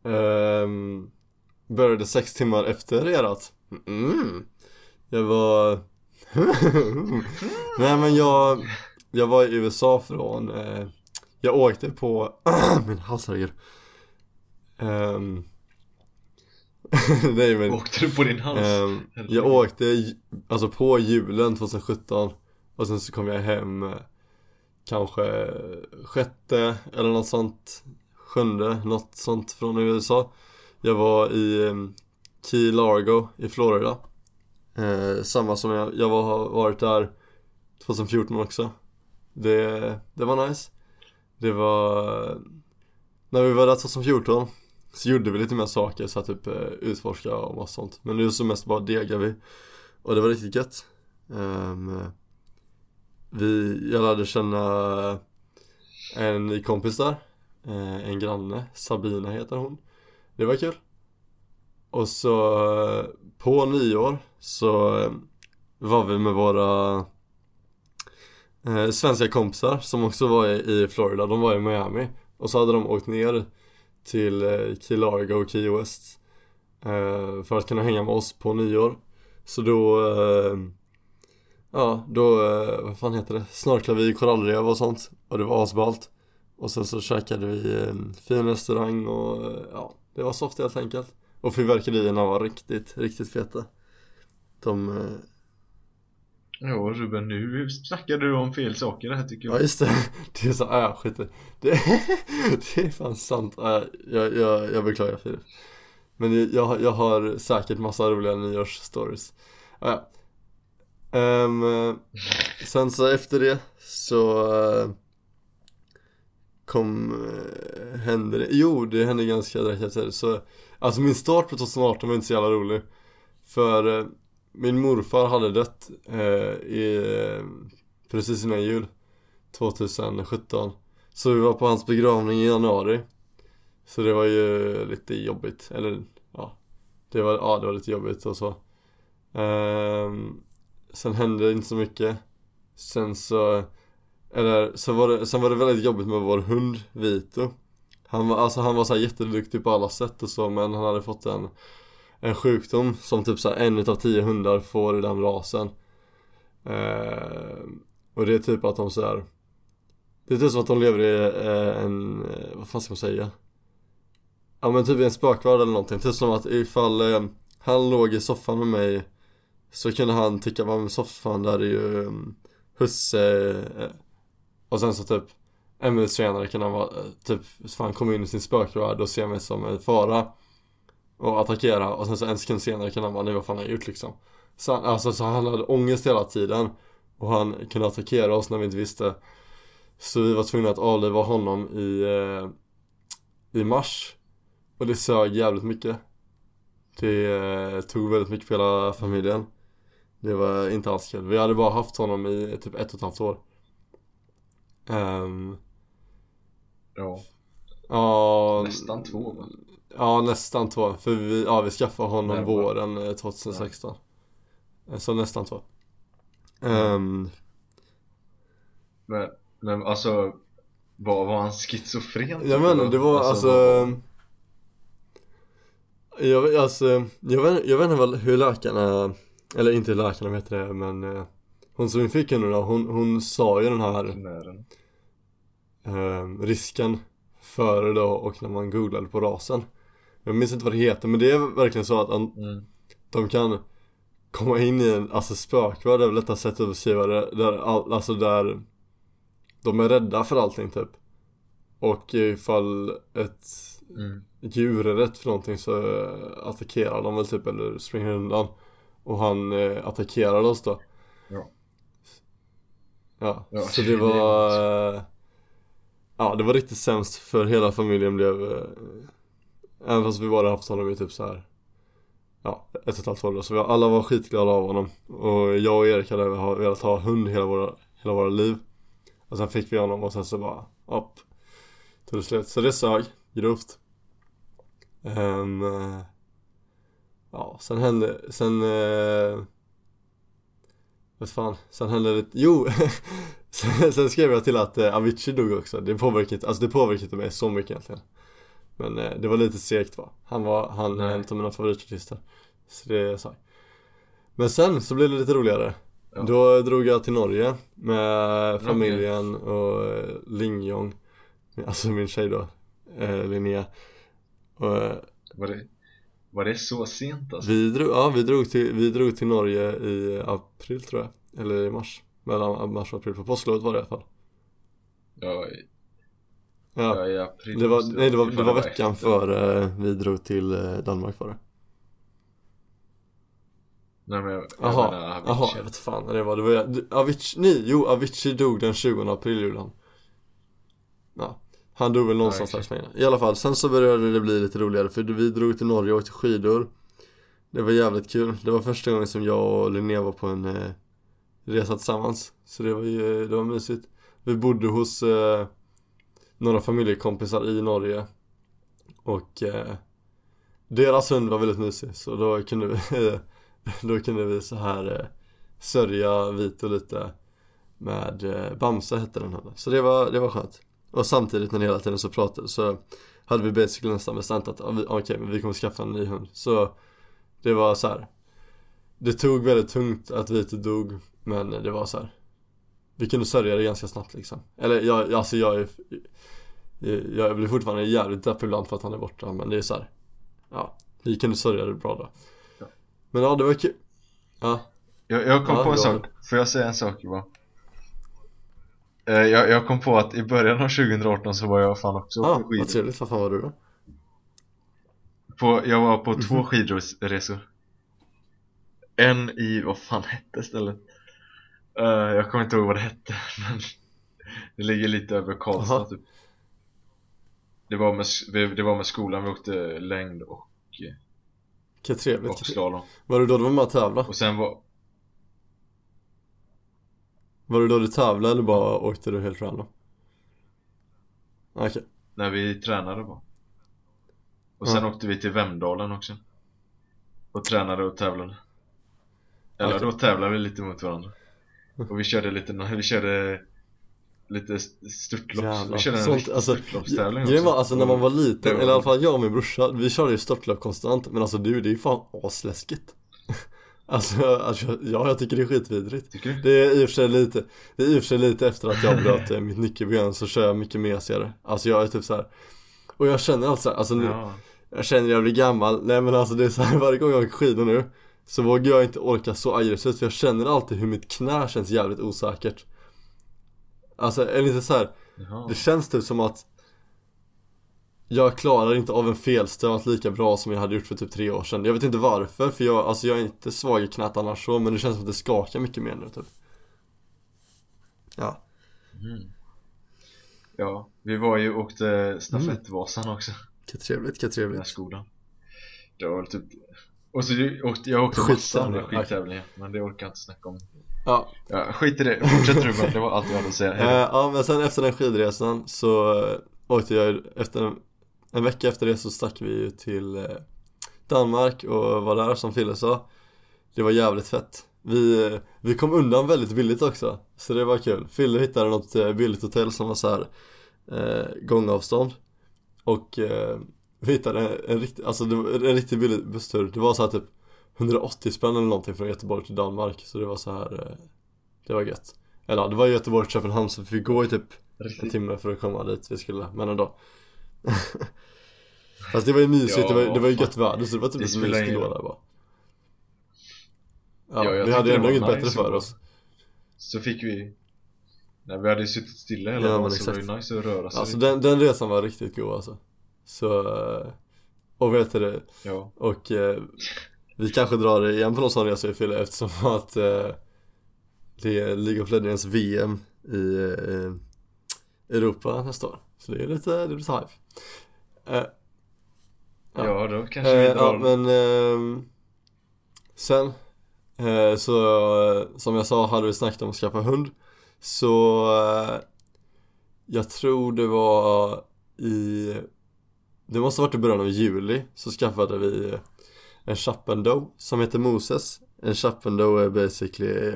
B: ehm, Började sex timmar efter erat mm. Jag var [LAUGHS] Nej men jag Jag var i USA från eh, Jag åkte på [CLEARS THROAT] Min hals herregud Ehm, [LAUGHS] Nej men
C: Åkte du på din hals?
B: Ehm, jag åkte alltså på julen 2017 och sen så kom jag hem eh, kanske sjätte eller något sånt sjunde, något sånt från USA Jag var i eh, Key Largo i Florida eh, Samma som jag, jag var, har varit där 2014 också. Det, det var nice. Det var När vi var där 2014 så gjorde vi lite mer saker, så här, typ eh, utforska och massa sånt. Men nu så mest bara degade vi. Och det var riktigt gött. Ehm, Vi, jag lärde känna en ny kompis där. Eh, En granne, Sabina heter hon. Det var kul. Och så på nyår så eh, var vi med våra eh, svenska kompisar som också var i, Florida, de var i Miami. Och så hade de åkt ner till eh, Key Largo och Key West För att kunna hänga med oss på nyår. Så då Ja, då, vad fan heter det? Snorklade vi i korallrev och sånt. Och det var asballt. Och sen så käkade vi en fin restaurang och ja, det var soft helt enkelt. Och fyrverkerierna var riktigt, riktigt feta. De, eh,
C: Ja Ruben, nu snackar du om fel saker här tycker
B: ja
C: jag
B: just det, [LAUGHS] det är så, äh skit i. Det, [LAUGHS] det är fan sant, äh, jag, jag, jag beklagar Filip. Men jag, jag, har- säkert massa roliga nyårsstories. Ja. Ehm, eh, Sen så efter det så eh, kom, eh, hände det, jo det hände ganska direkt efter. Det så Alltså min start på 2018 var inte så jävla rolig. För eh, min morfar hade dött eh, i, eh, precis innan jul 2017 Så vi var på hans begravning i januari. Så det var ju lite jobbigt, eller ja. Det var, ja det var lite jobbigt och så. Ehm, Sen hände det inte så mycket. Sen så Eller så var det, sen var det väldigt jobbigt med vår hund Vito. Han var, alltså han var så jätteduktig på alla sätt och så men han hade fått en En sjukdom som typ så här en utav tio hundar får i den rasen. Eh, Och det är typ att de så här Det är typ som att de lever i eh, en, eh, vad fan ska man säga? Ja men typ i en spökvärld eller någonting, typ som att ifall eh, han låg i soffan med mig Så kunde han tycka, vad med soffan där är ju um, husse eh, eh, Och sen så typ en minut senare kan han vara, eh, typ, fan kommer in i sin spökvärld och ser mig som en fara och attackera. Och sen så en sekund senare kan han bara, nej vad fan har jag gjort liksom? Så, han- Alltså så han hade ångest hela tiden och han kunde attackera oss när vi inte visste. Så vi var tvungna att avliva honom i, eh, i mars. Och det sög jävligt mycket. Det eh, tog väldigt mycket på hela familjen. Det var inte alls kul, vi hade bara haft honom i typ ett och ett halvt år. Um,
C: Ja,
B: Ja,
C: nästan två va?
B: Ja nästan två, för vi, ja, vi skaffade honom
C: Närmare.
B: våren eh, 2016 Eh, Så nästan två Ehm,
C: Men, men alltså var, var han schizofren?
B: Jag menar det var alltså,
C: vad-
B: jag, vet- alltså jag, vet, jag vet inte hur läkarna Eller inte läkarna vet det men eh, Hon som vi fick henne då, hon, hon sa ju den här
C: Veterinären.
B: Eh, risken Före då och när man googlade på rasen Jag minns inte vad det heter men det är verkligen så att an,
C: Mm.
B: de kan komma in i en, alltså spökvärld är väl lättast sätt att beskriva det, där all, alltså där de är rädda för allting typ och ifall ett
C: Mm.
B: djur är rätt för någonting så attackerar de väl typ eller springer undan och han eh, attackerade oss då
C: Ja.
B: Ja,
C: Ja,
B: så
C: det
B: var eh, Ja det var riktigt sämst för hela familjen blev eh, Även fast vi bara haft honom i typ så här Ja, ett och ett halvt år. Då, så vi alla var skitglada av honom. Och jag och Erik hade velat ha hund hela våra, hela våra liv. Och sen fick vi honom och sen så bara, upp. Tog det slut, så det sög grovt. Ehm, eh, Ja, sen hände, sen uh, Vad fan, sen hände det, jo! [LAUGHS] sen, sen skrev jag till att uh, Avicii dog också, det påverkade inte, alltså det påverkade inte mig så mycket egentligen. Men eh, det var lite segt va, han var, han är en av mina favoritartister. Så det sa Men sen så blev det lite roligare.
C: Ja.
B: Då drog jag till Norge med familjen och eh, Lingjong Alltså min tjej då, eh, Linnea. Och, eh,
C: Var det, var det så sent alltså?
B: vi drog, ja vi drog till, vi drog till Norge i april tror jag. Eller i mars Mellan mars och april, på påsklovet var det i alla fall.
C: Ja,
B: Ja,
C: i april.
B: Det var, nej det var, det var veckan före vi drog till eh, Danmark var det.
C: Nej men jag, jag
B: Jaha,
C: menar Avicii.
B: jaha, jag vet fan det var, det var jag, Avicii, nej, jo Avicii dog den 20 april gjorde han. Ja, han dog väl någonstans där okay. I alla fall, sen så började det bli lite roligare för vi drog till Norge och åkte skidor. Det var jävligt kul, det var första gången som jag och Linnea var på en eh, resa tillsammans Så det var ju, det var mysigt Vi bodde hos eh, några familjekompisar i Norge Och eh, deras hund var väldigt mysig så då kunde vi [LAUGHS] Då kunde vi så här eh, sörja Vito lite med eh, Bamse hette den hunden. Så det var, det var skönt. Och samtidigt när ni hela tiden så pratade så hade vi basically nästan bestämt att ja, vi- okej, men vi kommer skaffa en ny hund. Så det var så här. Det tog väldigt tungt att Vito dog, men det var så här. Vi kunde sörja det ganska snabbt liksom. Eller jag, jag- alltså jag är jag, jag blir fortfarande jävligt deppig ibland för att han är borta, men det är så här. Ja, vi kunde sörja det bra då.
C: Ja.
B: Men ja, det var kul. Ja,
C: Jag, jag kom
B: Ja,
C: på en sak, får jag säga en sak bara? Eh, jag, jag kom på att i början av 2018 så var jag fan också
B: ah,
C: på skidor
B: vad trevligt. Vad fan var du då?
C: på, Jag var på
B: Mhm.
C: två skidresor En i, vad fan hette stället? Eh, jag kommer inte ihåg vad det hette [LAUGHS] men Det ligger lite över Karlstad
B: Aha.
C: typ det var, med, det var med skolan, vi åkte längd och,
B: Vilket trevligt.
C: och slalom
B: Var det då du var med och tävla?
C: Och sen var,
B: Var det då du tävlade eller bara åkte du helt random? Okej.
C: när vi tränade bara Och sen
B: Ja.
C: åkte vi till Vemdalen också Och tränade och tävlade Eller
B: Okej.
C: då tävlade vi lite mot varandra Och vi körde lite, vi körde Lite störtlopp, vi körde en
B: Sånt, alltså,
C: störtloppstävling
B: Grejen var
C: också.
B: alltså när man var liten,
C: var-
B: eller i alla fall jag och min brorsa, vi körde ju störtlopp konstant Men alltså du, det är ju fan asläskigt. [LAUGHS] Alltså, alltså ja, jag tycker det är skitvidrigt.
C: Tycker du?
B: Det är i och för sig lite, det är i och för sig lite efter att jag bröt eh, mitt nyckelben så kör jag mycket mesigare Alltså jag är typ så här. Och jag känner alltså, alltså nu,
C: Ja,
B: jag känner jag blir gammal, nej men alltså det är så här, [LAUGHS] varje gång jag åker skidor nu Så vågar jag inte orka så aggressivt för jag känner alltid hur mitt knä känns jävligt osäkert. Alltså, eller inte så här, det känns typ som att jag klarar inte av en felstart lika bra som jag hade gjort för typ tre år sedan. Jag vet inte varför, för jag, alltså jag är inte svag i knät annars så Men det känns som att det skakar mycket mer nu typ. Ja.
C: Mm. Ja, vi var ju och åkte stafettvasan också.
B: Vilket trevligt, vilket
C: Den här
B: trevligt
C: skolan. Det var typ Och så åkte, jag åkte massa skittävlingar Men det orkar jag inte snacka om.
B: Ja,
C: Ja, skit i det, fortsätt du bara, det var allt jag hade att säga. Då.
B: ja men sen efter den skidresan så eh, åkte jag efter en, en vecka efter det så stack vi ju till eh, Danmark och var där som Fille sa. Det var jävligt fett. Vi, vi kom undan väldigt billigt också Så det var kul. Fille hittade något billigt hotell som var så här eh, gångavstånd. Och eh, vi hittade en, riktig, alltså det var en riktigt billig busstur. Det var så här typ 180 spänn eller någonting från Göteborg till Danmark. Så det var så här eh, Det var gött. Eller ja, det var Göteborg till Köpenhamn så vi fick gå i typ en timme för att komma dit vi skulle, men ändå. [LAUGHS] Fast det var ju mysigt, det, var, det var ju
C: Ja,
B: gött väder så det var typ
C: det
B: mysigt att gå där bara. Ja,
C: Ja,
B: vi hade ju ändå inget bättre för oss.
C: Så fick vi Nej vi hade ju suttit stilla hela
B: Ja,
C: dagen så det var ju nice att röra sig.
B: Alltså den, den resan var riktigt god alltså Så, eh, och vet du det,
C: Ja,
B: och eh, vi kanske drar det igen på någon sån resa i Fille eftersom att eh, det är League of Legends VM i eh, Europa nästa år. Så det är lite, det är lite hype. Eh, Ja.
C: ja då kanske vi
B: Eh, ja
C: drar.
B: men ehm, Sen eh, Så som jag sa hade vi snackat om att skaffa hund. Så Jag tror det var i Det måste ha varit i början av juli Så skaffade vi en Chappendo som heter Moses. En Chappendo är basically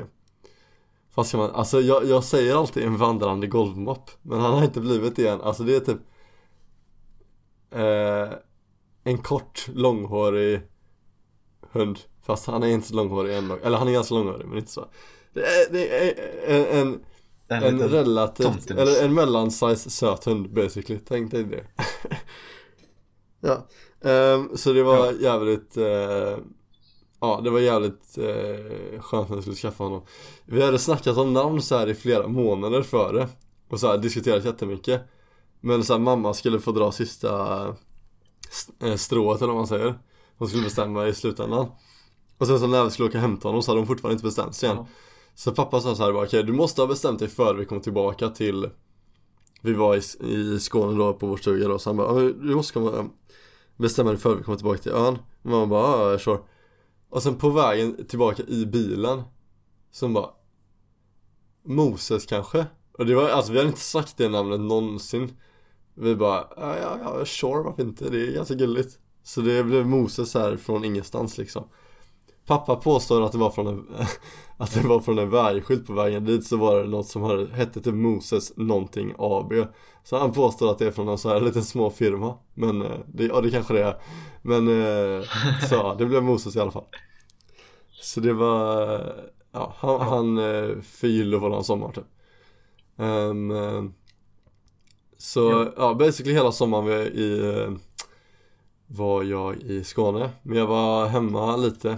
B: Vad ska man, alltså jag, jag säger alltid en vandrande golvmopp Men han har inte blivit det än, alltså det är typ eh, En kort, långhårig hund. Fast han är inte så långhårig än Eller han är ganska långhårig men inte så. Det är, det är en, en,
C: en,
B: en
C: liten
B: relativt, eller en mellansize söt hund basically. Tänk dig det [LAUGHS] Ja, ehm, så det var jävligt eh, Ja, det var jävligt eh, skönt när jag skulle skaffa honom. Vi hade snackat om namn så här i flera månader före Och så här diskuterat jättemycket. Men så här, mamma skulle få dra sista st- eh, strået eller vad man säger. Hon skulle bestämma i slutändan. Och sen så när vi skulle åka och hämta honom så hade hon fortfarande inte bestämt sig än
C: Ja.
B: Så pappa sa så här bara, okej du måste ha bestämt dig före vi kommer tillbaka till Vi var i, i Skåne då på vår stuga då så han bara, "Ja, du måste komma bestämma dig för vi kommer tillbaka till ön. Och mamma bara, ja sure. Och sen på vägen tillbaka i bilen Som bara Moses kanske? Och det var, alltså vi hade inte sagt det namnet någonsin. Vi bara, ja ja ja sure varför inte, det är ganska gulligt. Så det blev Moses här från ingenstans liksom. Pappa påstår att det var från en [LAUGHS] Att det var från en vägskylt på vägen dit så var det något som hade, hette typ Moses någonting AB Så han påstår att det är från en sån här liten små firma. Men eh, det, ja det kanske det är. Men eh, så ja, det blev Moses i alla fall. Så det var Ja, han, han eh, förgyllde våran sommar typ. Eh, Så ja, basically hela sommaren var i Var jag i Skåne. Men jag var hemma lite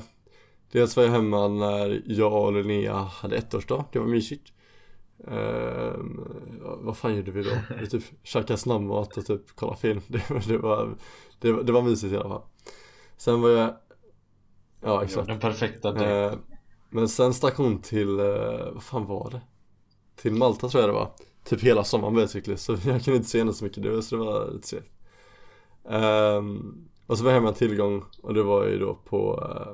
B: Dels var jag hemma när jag och Linnea hade ettårsdag, det var mysigt. Ja, Vad fan gjorde vi då? Vi typ [LAUGHS] käkade snabbmat och typ kollade film. [LAUGHS] Det, var- det, var, det, var, det var mysigt i alla fall. Sen var jag Ja exakt.
C: den perfekta.
B: Eh, Men sen stack hon till, eh, vad fan var det? Till Malta tror jag det var. Typ hela sommaren basically, så [LAUGHS] jag kunde inte se henne så mycket. Då, så det var lite segt. Ehm, Och så var jag hemma en tillgång och det var ju då på eh,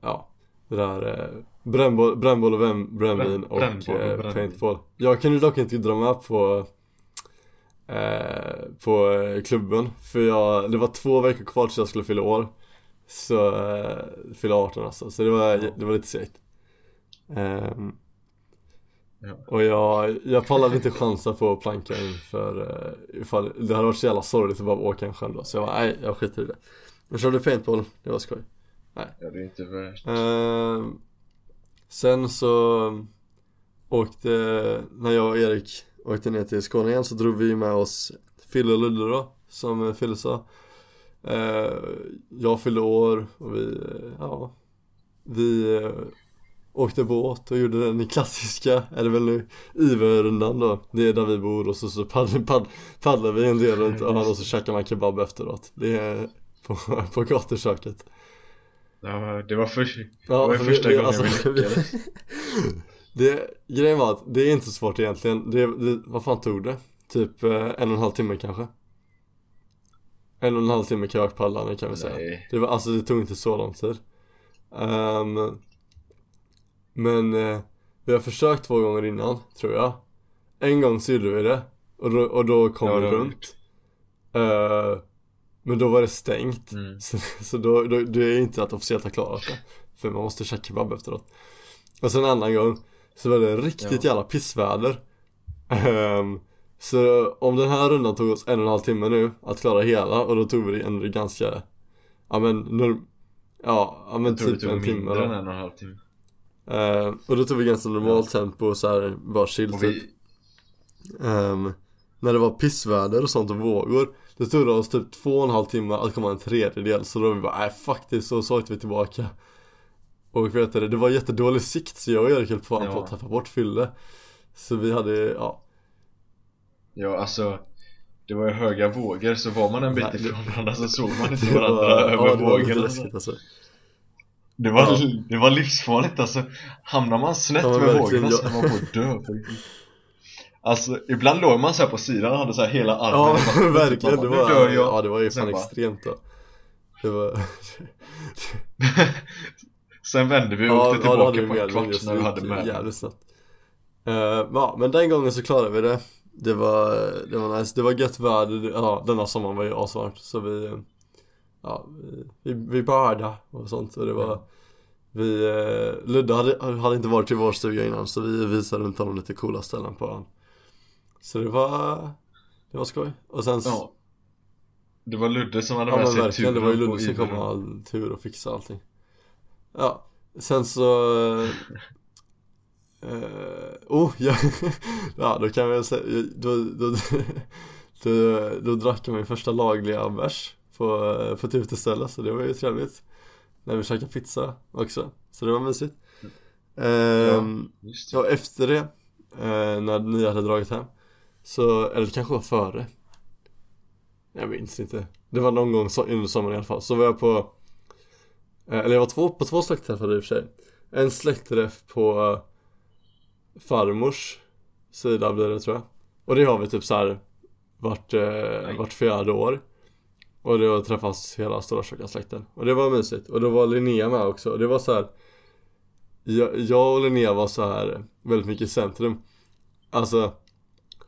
B: Ja, det där eh, brännboll, brännboll och vem, brännvin
C: Bränn-
B: och,
C: brännboll och
B: eh, paintball. Jag kunde dock inte dra med på eh, På eh, klubben För jag, det var två veckor kvar tills jag skulle fylla år. Så, eh, fylla 18 alltså, så det var, det var lite segt.
C: Ja.
B: Och jag, jag pallade inte chansa på att planka inför uh, ifall det hade varit så jävla sorgligt att bara åka en själv då. Så jag var nej, jag skiter i det. Jag körde paintball, det var skoj
C: Ja, det är inte värst.
B: Ehm, Sen så åkte, när jag och Erik åkte ner till Skåne igen så drog vi med oss Fille och Ludde då, som Fille sa. Ehm, Jag fyllde år och vi, ja Vi eh, Åkte båt och gjorde den klassiska, eller väl nu, Iverrundan då. Det är där vi bor och så, så paddlar, padd, paddlar vi en del runt ön och så käkar man kebab efteråt. Det är på, på gatuköket
C: Ja, det var, för, det
B: Ja,
C: var
B: för
C: första
B: vi-
C: gången
B: alltså,
C: vi lyckades [LAUGHS]
B: Det, grejen var att det är inte så svårt egentligen. Det, det, Vad fan tog det? Typ eh, en och en halv timme kanske? En och en halv timme kajakpaddlande kan vi säga.
C: Nej,
B: det var, alltså det tog inte så lång tid. Ehm, Men eh, vi har försökt två gånger innan, tror jag. En gång så gjorde vi det Och då, och då kom
C: Ja,
B: vi runt. Eh, Men då var det stängt.
C: Mm.
B: Så, så då, då, det är inte att officiellt ha klarat det. För man måste käka kebab efteråt. Och sen en annan gång Så var det riktigt
C: Ja.
B: jävla pissväder. Ehm, Så om den här rundan tog oss en och en halv timme nu Att klara hela och då tog vi det ändå ganska Ja men norm, Ja, ja men typ en timme då.
C: en och en halv timme.
B: Ehm, Och då tog vi ganska normalt tempo och så här, bara chill typ.
C: vi,
B: Ehm, När det var pissväder och sånt och vågor Det tog oss typ två och en halv timme att komma en tredjedel. Så då var vi bara, nej det, så, så åkte vi tillbaka. Och vet du, det var jättedålig sikt så jag och Erik höll fan på
C: Ja.
B: att tappa bort Fylle. Så vi hade, ja.
C: Ja alltså Det var ju höga vågor så var man en bit ifrån varandra så såg man inte [LAUGHS] varandra
B: var,
C: över
B: ja, det var lite
C: vågorna.
B: alltså.
C: Det var,
B: Ja.
C: det var livsfarligt alltså. Hamnar man snett
B: Ja,
C: med vågorna så
B: ja.
C: är man på att dö. [LAUGHS] Alltså ibland låg man så här på sidan och hade så här hela armen
B: Ja [LAUGHS] verkligen, det var,
C: "Nu dör jag."
B: ja det var ju
C: Sen
B: fan
C: bara-
B: extremt då. Det var, [LAUGHS]
C: Sen vände vi och
B: ja,
C: åkte
B: ja
C: tillbaka
B: vi
C: på en kvart när vi hade med
B: jävligt snabbt. Eh, Ja men den gången så klarade vi det. Det var, det var nice, det var gött väder, ja denna sommaren var ju asvarmt så vi Ja, vi, vi, badade och sånt och det var Vi, eh, Ludde hade, hade inte varit i vår stuga innan så vi visade runt honom lite coola ställen på ön Så det var, det var skoj. Och sen
C: Ja. Det var Ludde som hade
B: Ja
C: med sig
B: verkligen, det var ju
C: turen
B: Ludde som kom med all tur och fixade allting. Ja, sen så eh, Oh, ja, [LAUGHS] ja då kan vi säga, då, då, [LAUGHS] då, då drack jag min första lagliga bärs på, på ett uteställe så det var ju trevligt. När vi käkade pizza också, så det var mysigt. Ehm,
C: Just det.
B: Ja, efter det, eh, när ni hade dragit hem så, eller det kanske var före. Jag minns inte. Det var någon gång under sommaren i alla fall. Så var jag på eh, Eller jag var två, på två släktträffar i och för sig. En släktträff på eh, Farmors sida blir det tror jag. Och det har vi typ så här Vart, eh, vart fjärde år. Och det träffas hela stora tjocka släkten. Och det var mysigt. Och då var Linnea med också. Och det var så här jag, jag och Linnea var så här väldigt mycket i centrum. Alltså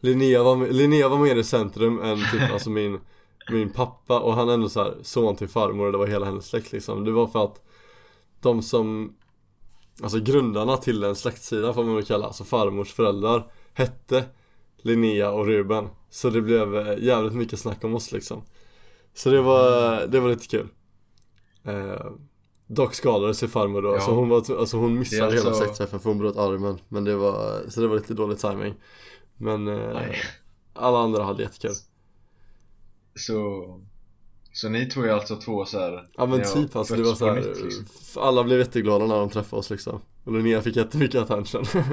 B: Linnea var, Linnea var mer i centrum än typ alltså min Min pappa. Och han är ändå så här son till farmor och det var hela hennes släkt liksom. Det var för att De som Alltså grundarna till en släktsida får man väl kalla, alltså farmors föräldrar Hette Linnea och Ruben. Så det blev eh, jävligt mycket snack om oss liksom. Så det var, det var lite kul. Eh, Dock skadade sig farmor då,
C: Ja.
B: så hon var, alltså hon missade
C: är
B: hela
C: alltså-
B: släktträffen för hon bröt armen. Men det var, så det var lite dålig timing Men eh, alla andra hade jättekul.
C: Så Så ni tog ju alltså två så här.
B: Ja men typ alltså det var så här,
C: liksom.
B: alla blev jätteglada när de träffade oss liksom. Och Linnea fick jättemycket attention. [LAUGHS]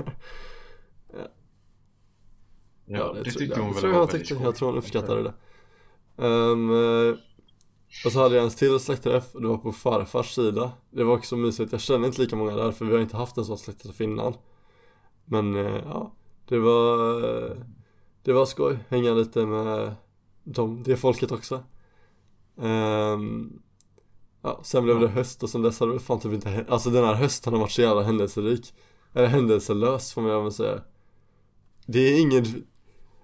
C: Ja, det,
B: tror-
C: tyckte hon
B: jag
C: väl
B: tror
C: var
B: jag tyckte,
C: skoj.
B: jag tror hon uppskattade det. Um, Och så hade jag en till släktträff och det var på farfars sida. Det var också mysigt, jag känner inte lika många där för vi har inte haft en sån släktträff innan. Men eh, ja, det var Det var skoj, hänga lite med dem, det folket också. Ehm, Ja, sen blev det höst och sen dess har det fan typ inte hänt Alltså den här hösten har varit så jävla händelserik. Eller händelselös får man väl säga. Det är ingen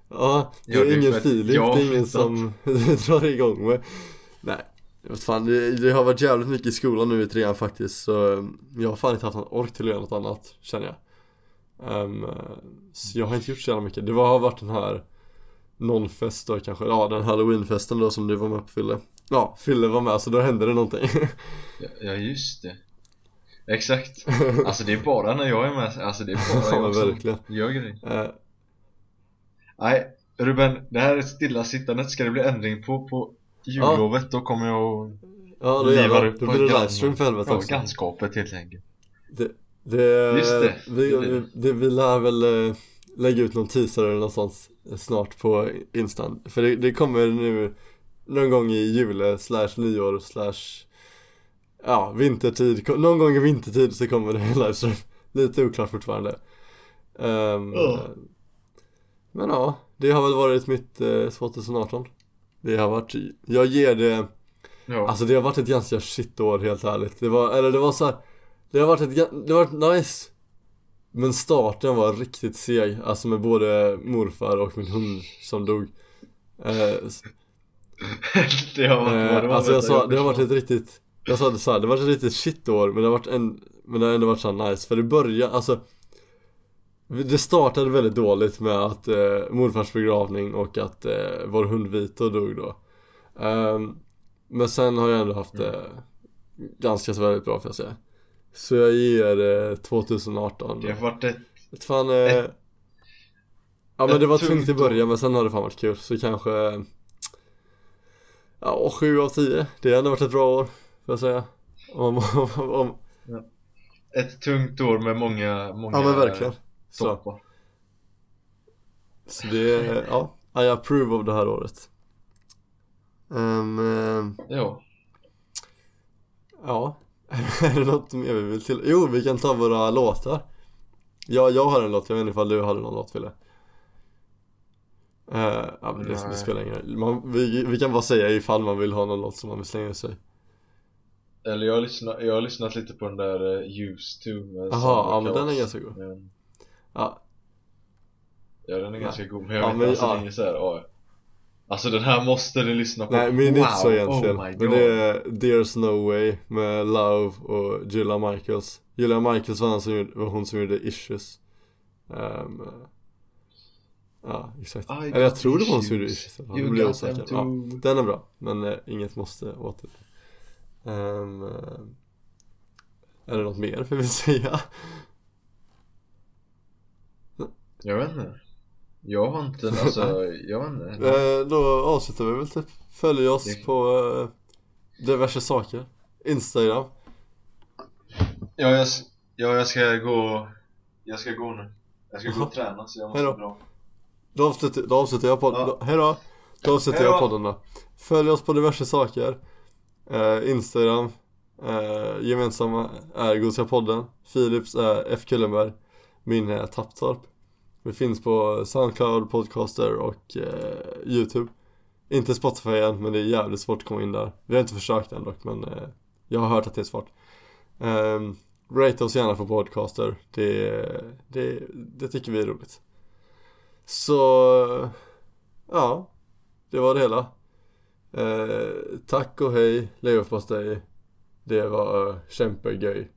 B: Ja, det är ingen Filip, det är ingen som [LAUGHS] drar igång med Nej, vet fan, det, det har varit jävligt mycket i skolan nu i trean faktiskt så um, Jag har fan inte haft någon ork till att göra något annat, känner jag Ehm, Så jag har inte gjort så jävla mycket, det var, har varit den här Nonfest då kanske, ja den halloweenfesten då som du var med på Fille Ja, Fille var med så då hände det någonting. [LAUGHS]
C: Ja, ja just det. Exakt. Alltså det är bara när jag är med, alltså det är bara [LAUGHS]
B: Ja,
C: jag som
B: verkligen.
C: gör grejer.
B: Eh,
C: Nej, Ruben, det här är stillasittandet ska det bli ändring på på jullovet då kommer jag att
B: Ja, då jävlar, då blir det livestream för helvete
C: ja,
B: också.
C: grannskapet helt enkelt.
B: Det, Det,
C: Just det,
B: vi,
C: det
B: vi,
C: det.
B: det, vi lär väl eh, lägga ut någon teaser eller något sånt snart på instan. För det, det kommer nu någon gång i jul slash nyår slash Ja, vintertid, någon gång i vintertid så kommer det [LAUGHS] en livestream. Lite oklart fortfarande. Ehm,
C: Ja.
B: Men ja, det har väl varit mitt eh, 2018 Det har varit, jag ger det
C: Ja,
B: Alltså det har varit ett ganska shit år helt ärligt. Det var, eller det var så här, Det har varit ett, det har varit nice. Men starten var riktigt seg Alltså med både morfar och min hund som dog. Eh, s- [LAUGHS]
C: det har varit
B: eh,
C: det var
B: Alltså jag sa, det har varit ett riktigt Jag sa det så här, det har varit ett riktigt shit år men det har varit en Men det har ändå varit så nice för det började, alltså Det startade väldigt dåligt med att eh, morfars begravning och att eh, vår hund Vito dog då. Ehm, Men sen har jag ändå haft det ganska så väldigt bra får jag säga Så jag ger eh, 2018
C: Det har varit ett
B: Vet fan eh, Ja men
C: ett
B: det var
C: tungt
B: i början men sen har det fan varit kul. Så kanske Ja, 7 av 10 Det har ändå varit ett bra år Får jag säga. Om, [LAUGHS] om, om.
C: Ett tungt år med många, många
B: Ja men verkligen. Så,
C: toppar.
B: Så det, ja I approve av det här året. Ehm,
C: Ja,
B: Ja [LAUGHS] Är det något mer vi vill till? Jo, vi kan ta våra låtar Ja, jag har en låt, jag vet inte ifall du hade någon låt Fille Eh, Ja men det, det
C: Nej.
B: spelar ingen roll man, vi, vi kan bara säga ifall man vill ha någon låt som man vill slänga i sig
C: eller jag har lyssnat, jag har lyssnat lite på den där uh, Used to med
B: Jaha, ja men den är ganska god
C: Men-
B: Ja,
C: Ja den är ganska god men jag
B: Ja,
C: vet
B: men-
C: inte, alltså
B: ja.
C: det är såhär, ja. Alltså den här måste du lyssna på.
B: Nej men det är inte så
C: Wow,
B: egentligen.
C: Oh
B: Men det är There's No Way med Love och Julia Michaels. Julia Michaels var, som gjorde, var hon som gjorde Issues. Ehm, Ja, exakt.
C: I
B: Eller jag tror det var hon som gjorde
C: issues. You got
B: osäker. ja. Den är bra, men eh, inget måste åter eh, Är det något mer vi vill säga?
C: Jag vet inte Jag har inte, alltså, [LAUGHS] jag vet inte.
B: Eh, då avslutar vi väl typ. Följ oss
C: Det-
B: på eh, diverse saker. Instagram.
C: Ja jag, ja, jag ska gå Jag ska gå nu. Jag ska gå och träna så jag måste
B: Hejdå.
C: dra.
B: Då avslutar, då avslutar jag podden,
C: Ja.
B: då, hejdå Då. Avslutar
C: Hejdå.
B: jag podden då. Följ oss på diverse saker. Eh, Instagram eh, Gemensamma är Gotiga podden. Philips är F. Kullenberg. Min är Tapptorp vi finns på Soundcloud, Podcaster och eh, Youtube. Inte Spotify än men det är jävligt svårt att komma in där. Vi har inte försökt än dock men eh, Jag har hört att det är svårt. Um, Rate oss gärna på Podcaster. Det, det, det tycker vi är roligt. Så Ja Det var det hela. Eh, Tack och hej. Leverpastej Det var uh, kämpegöj.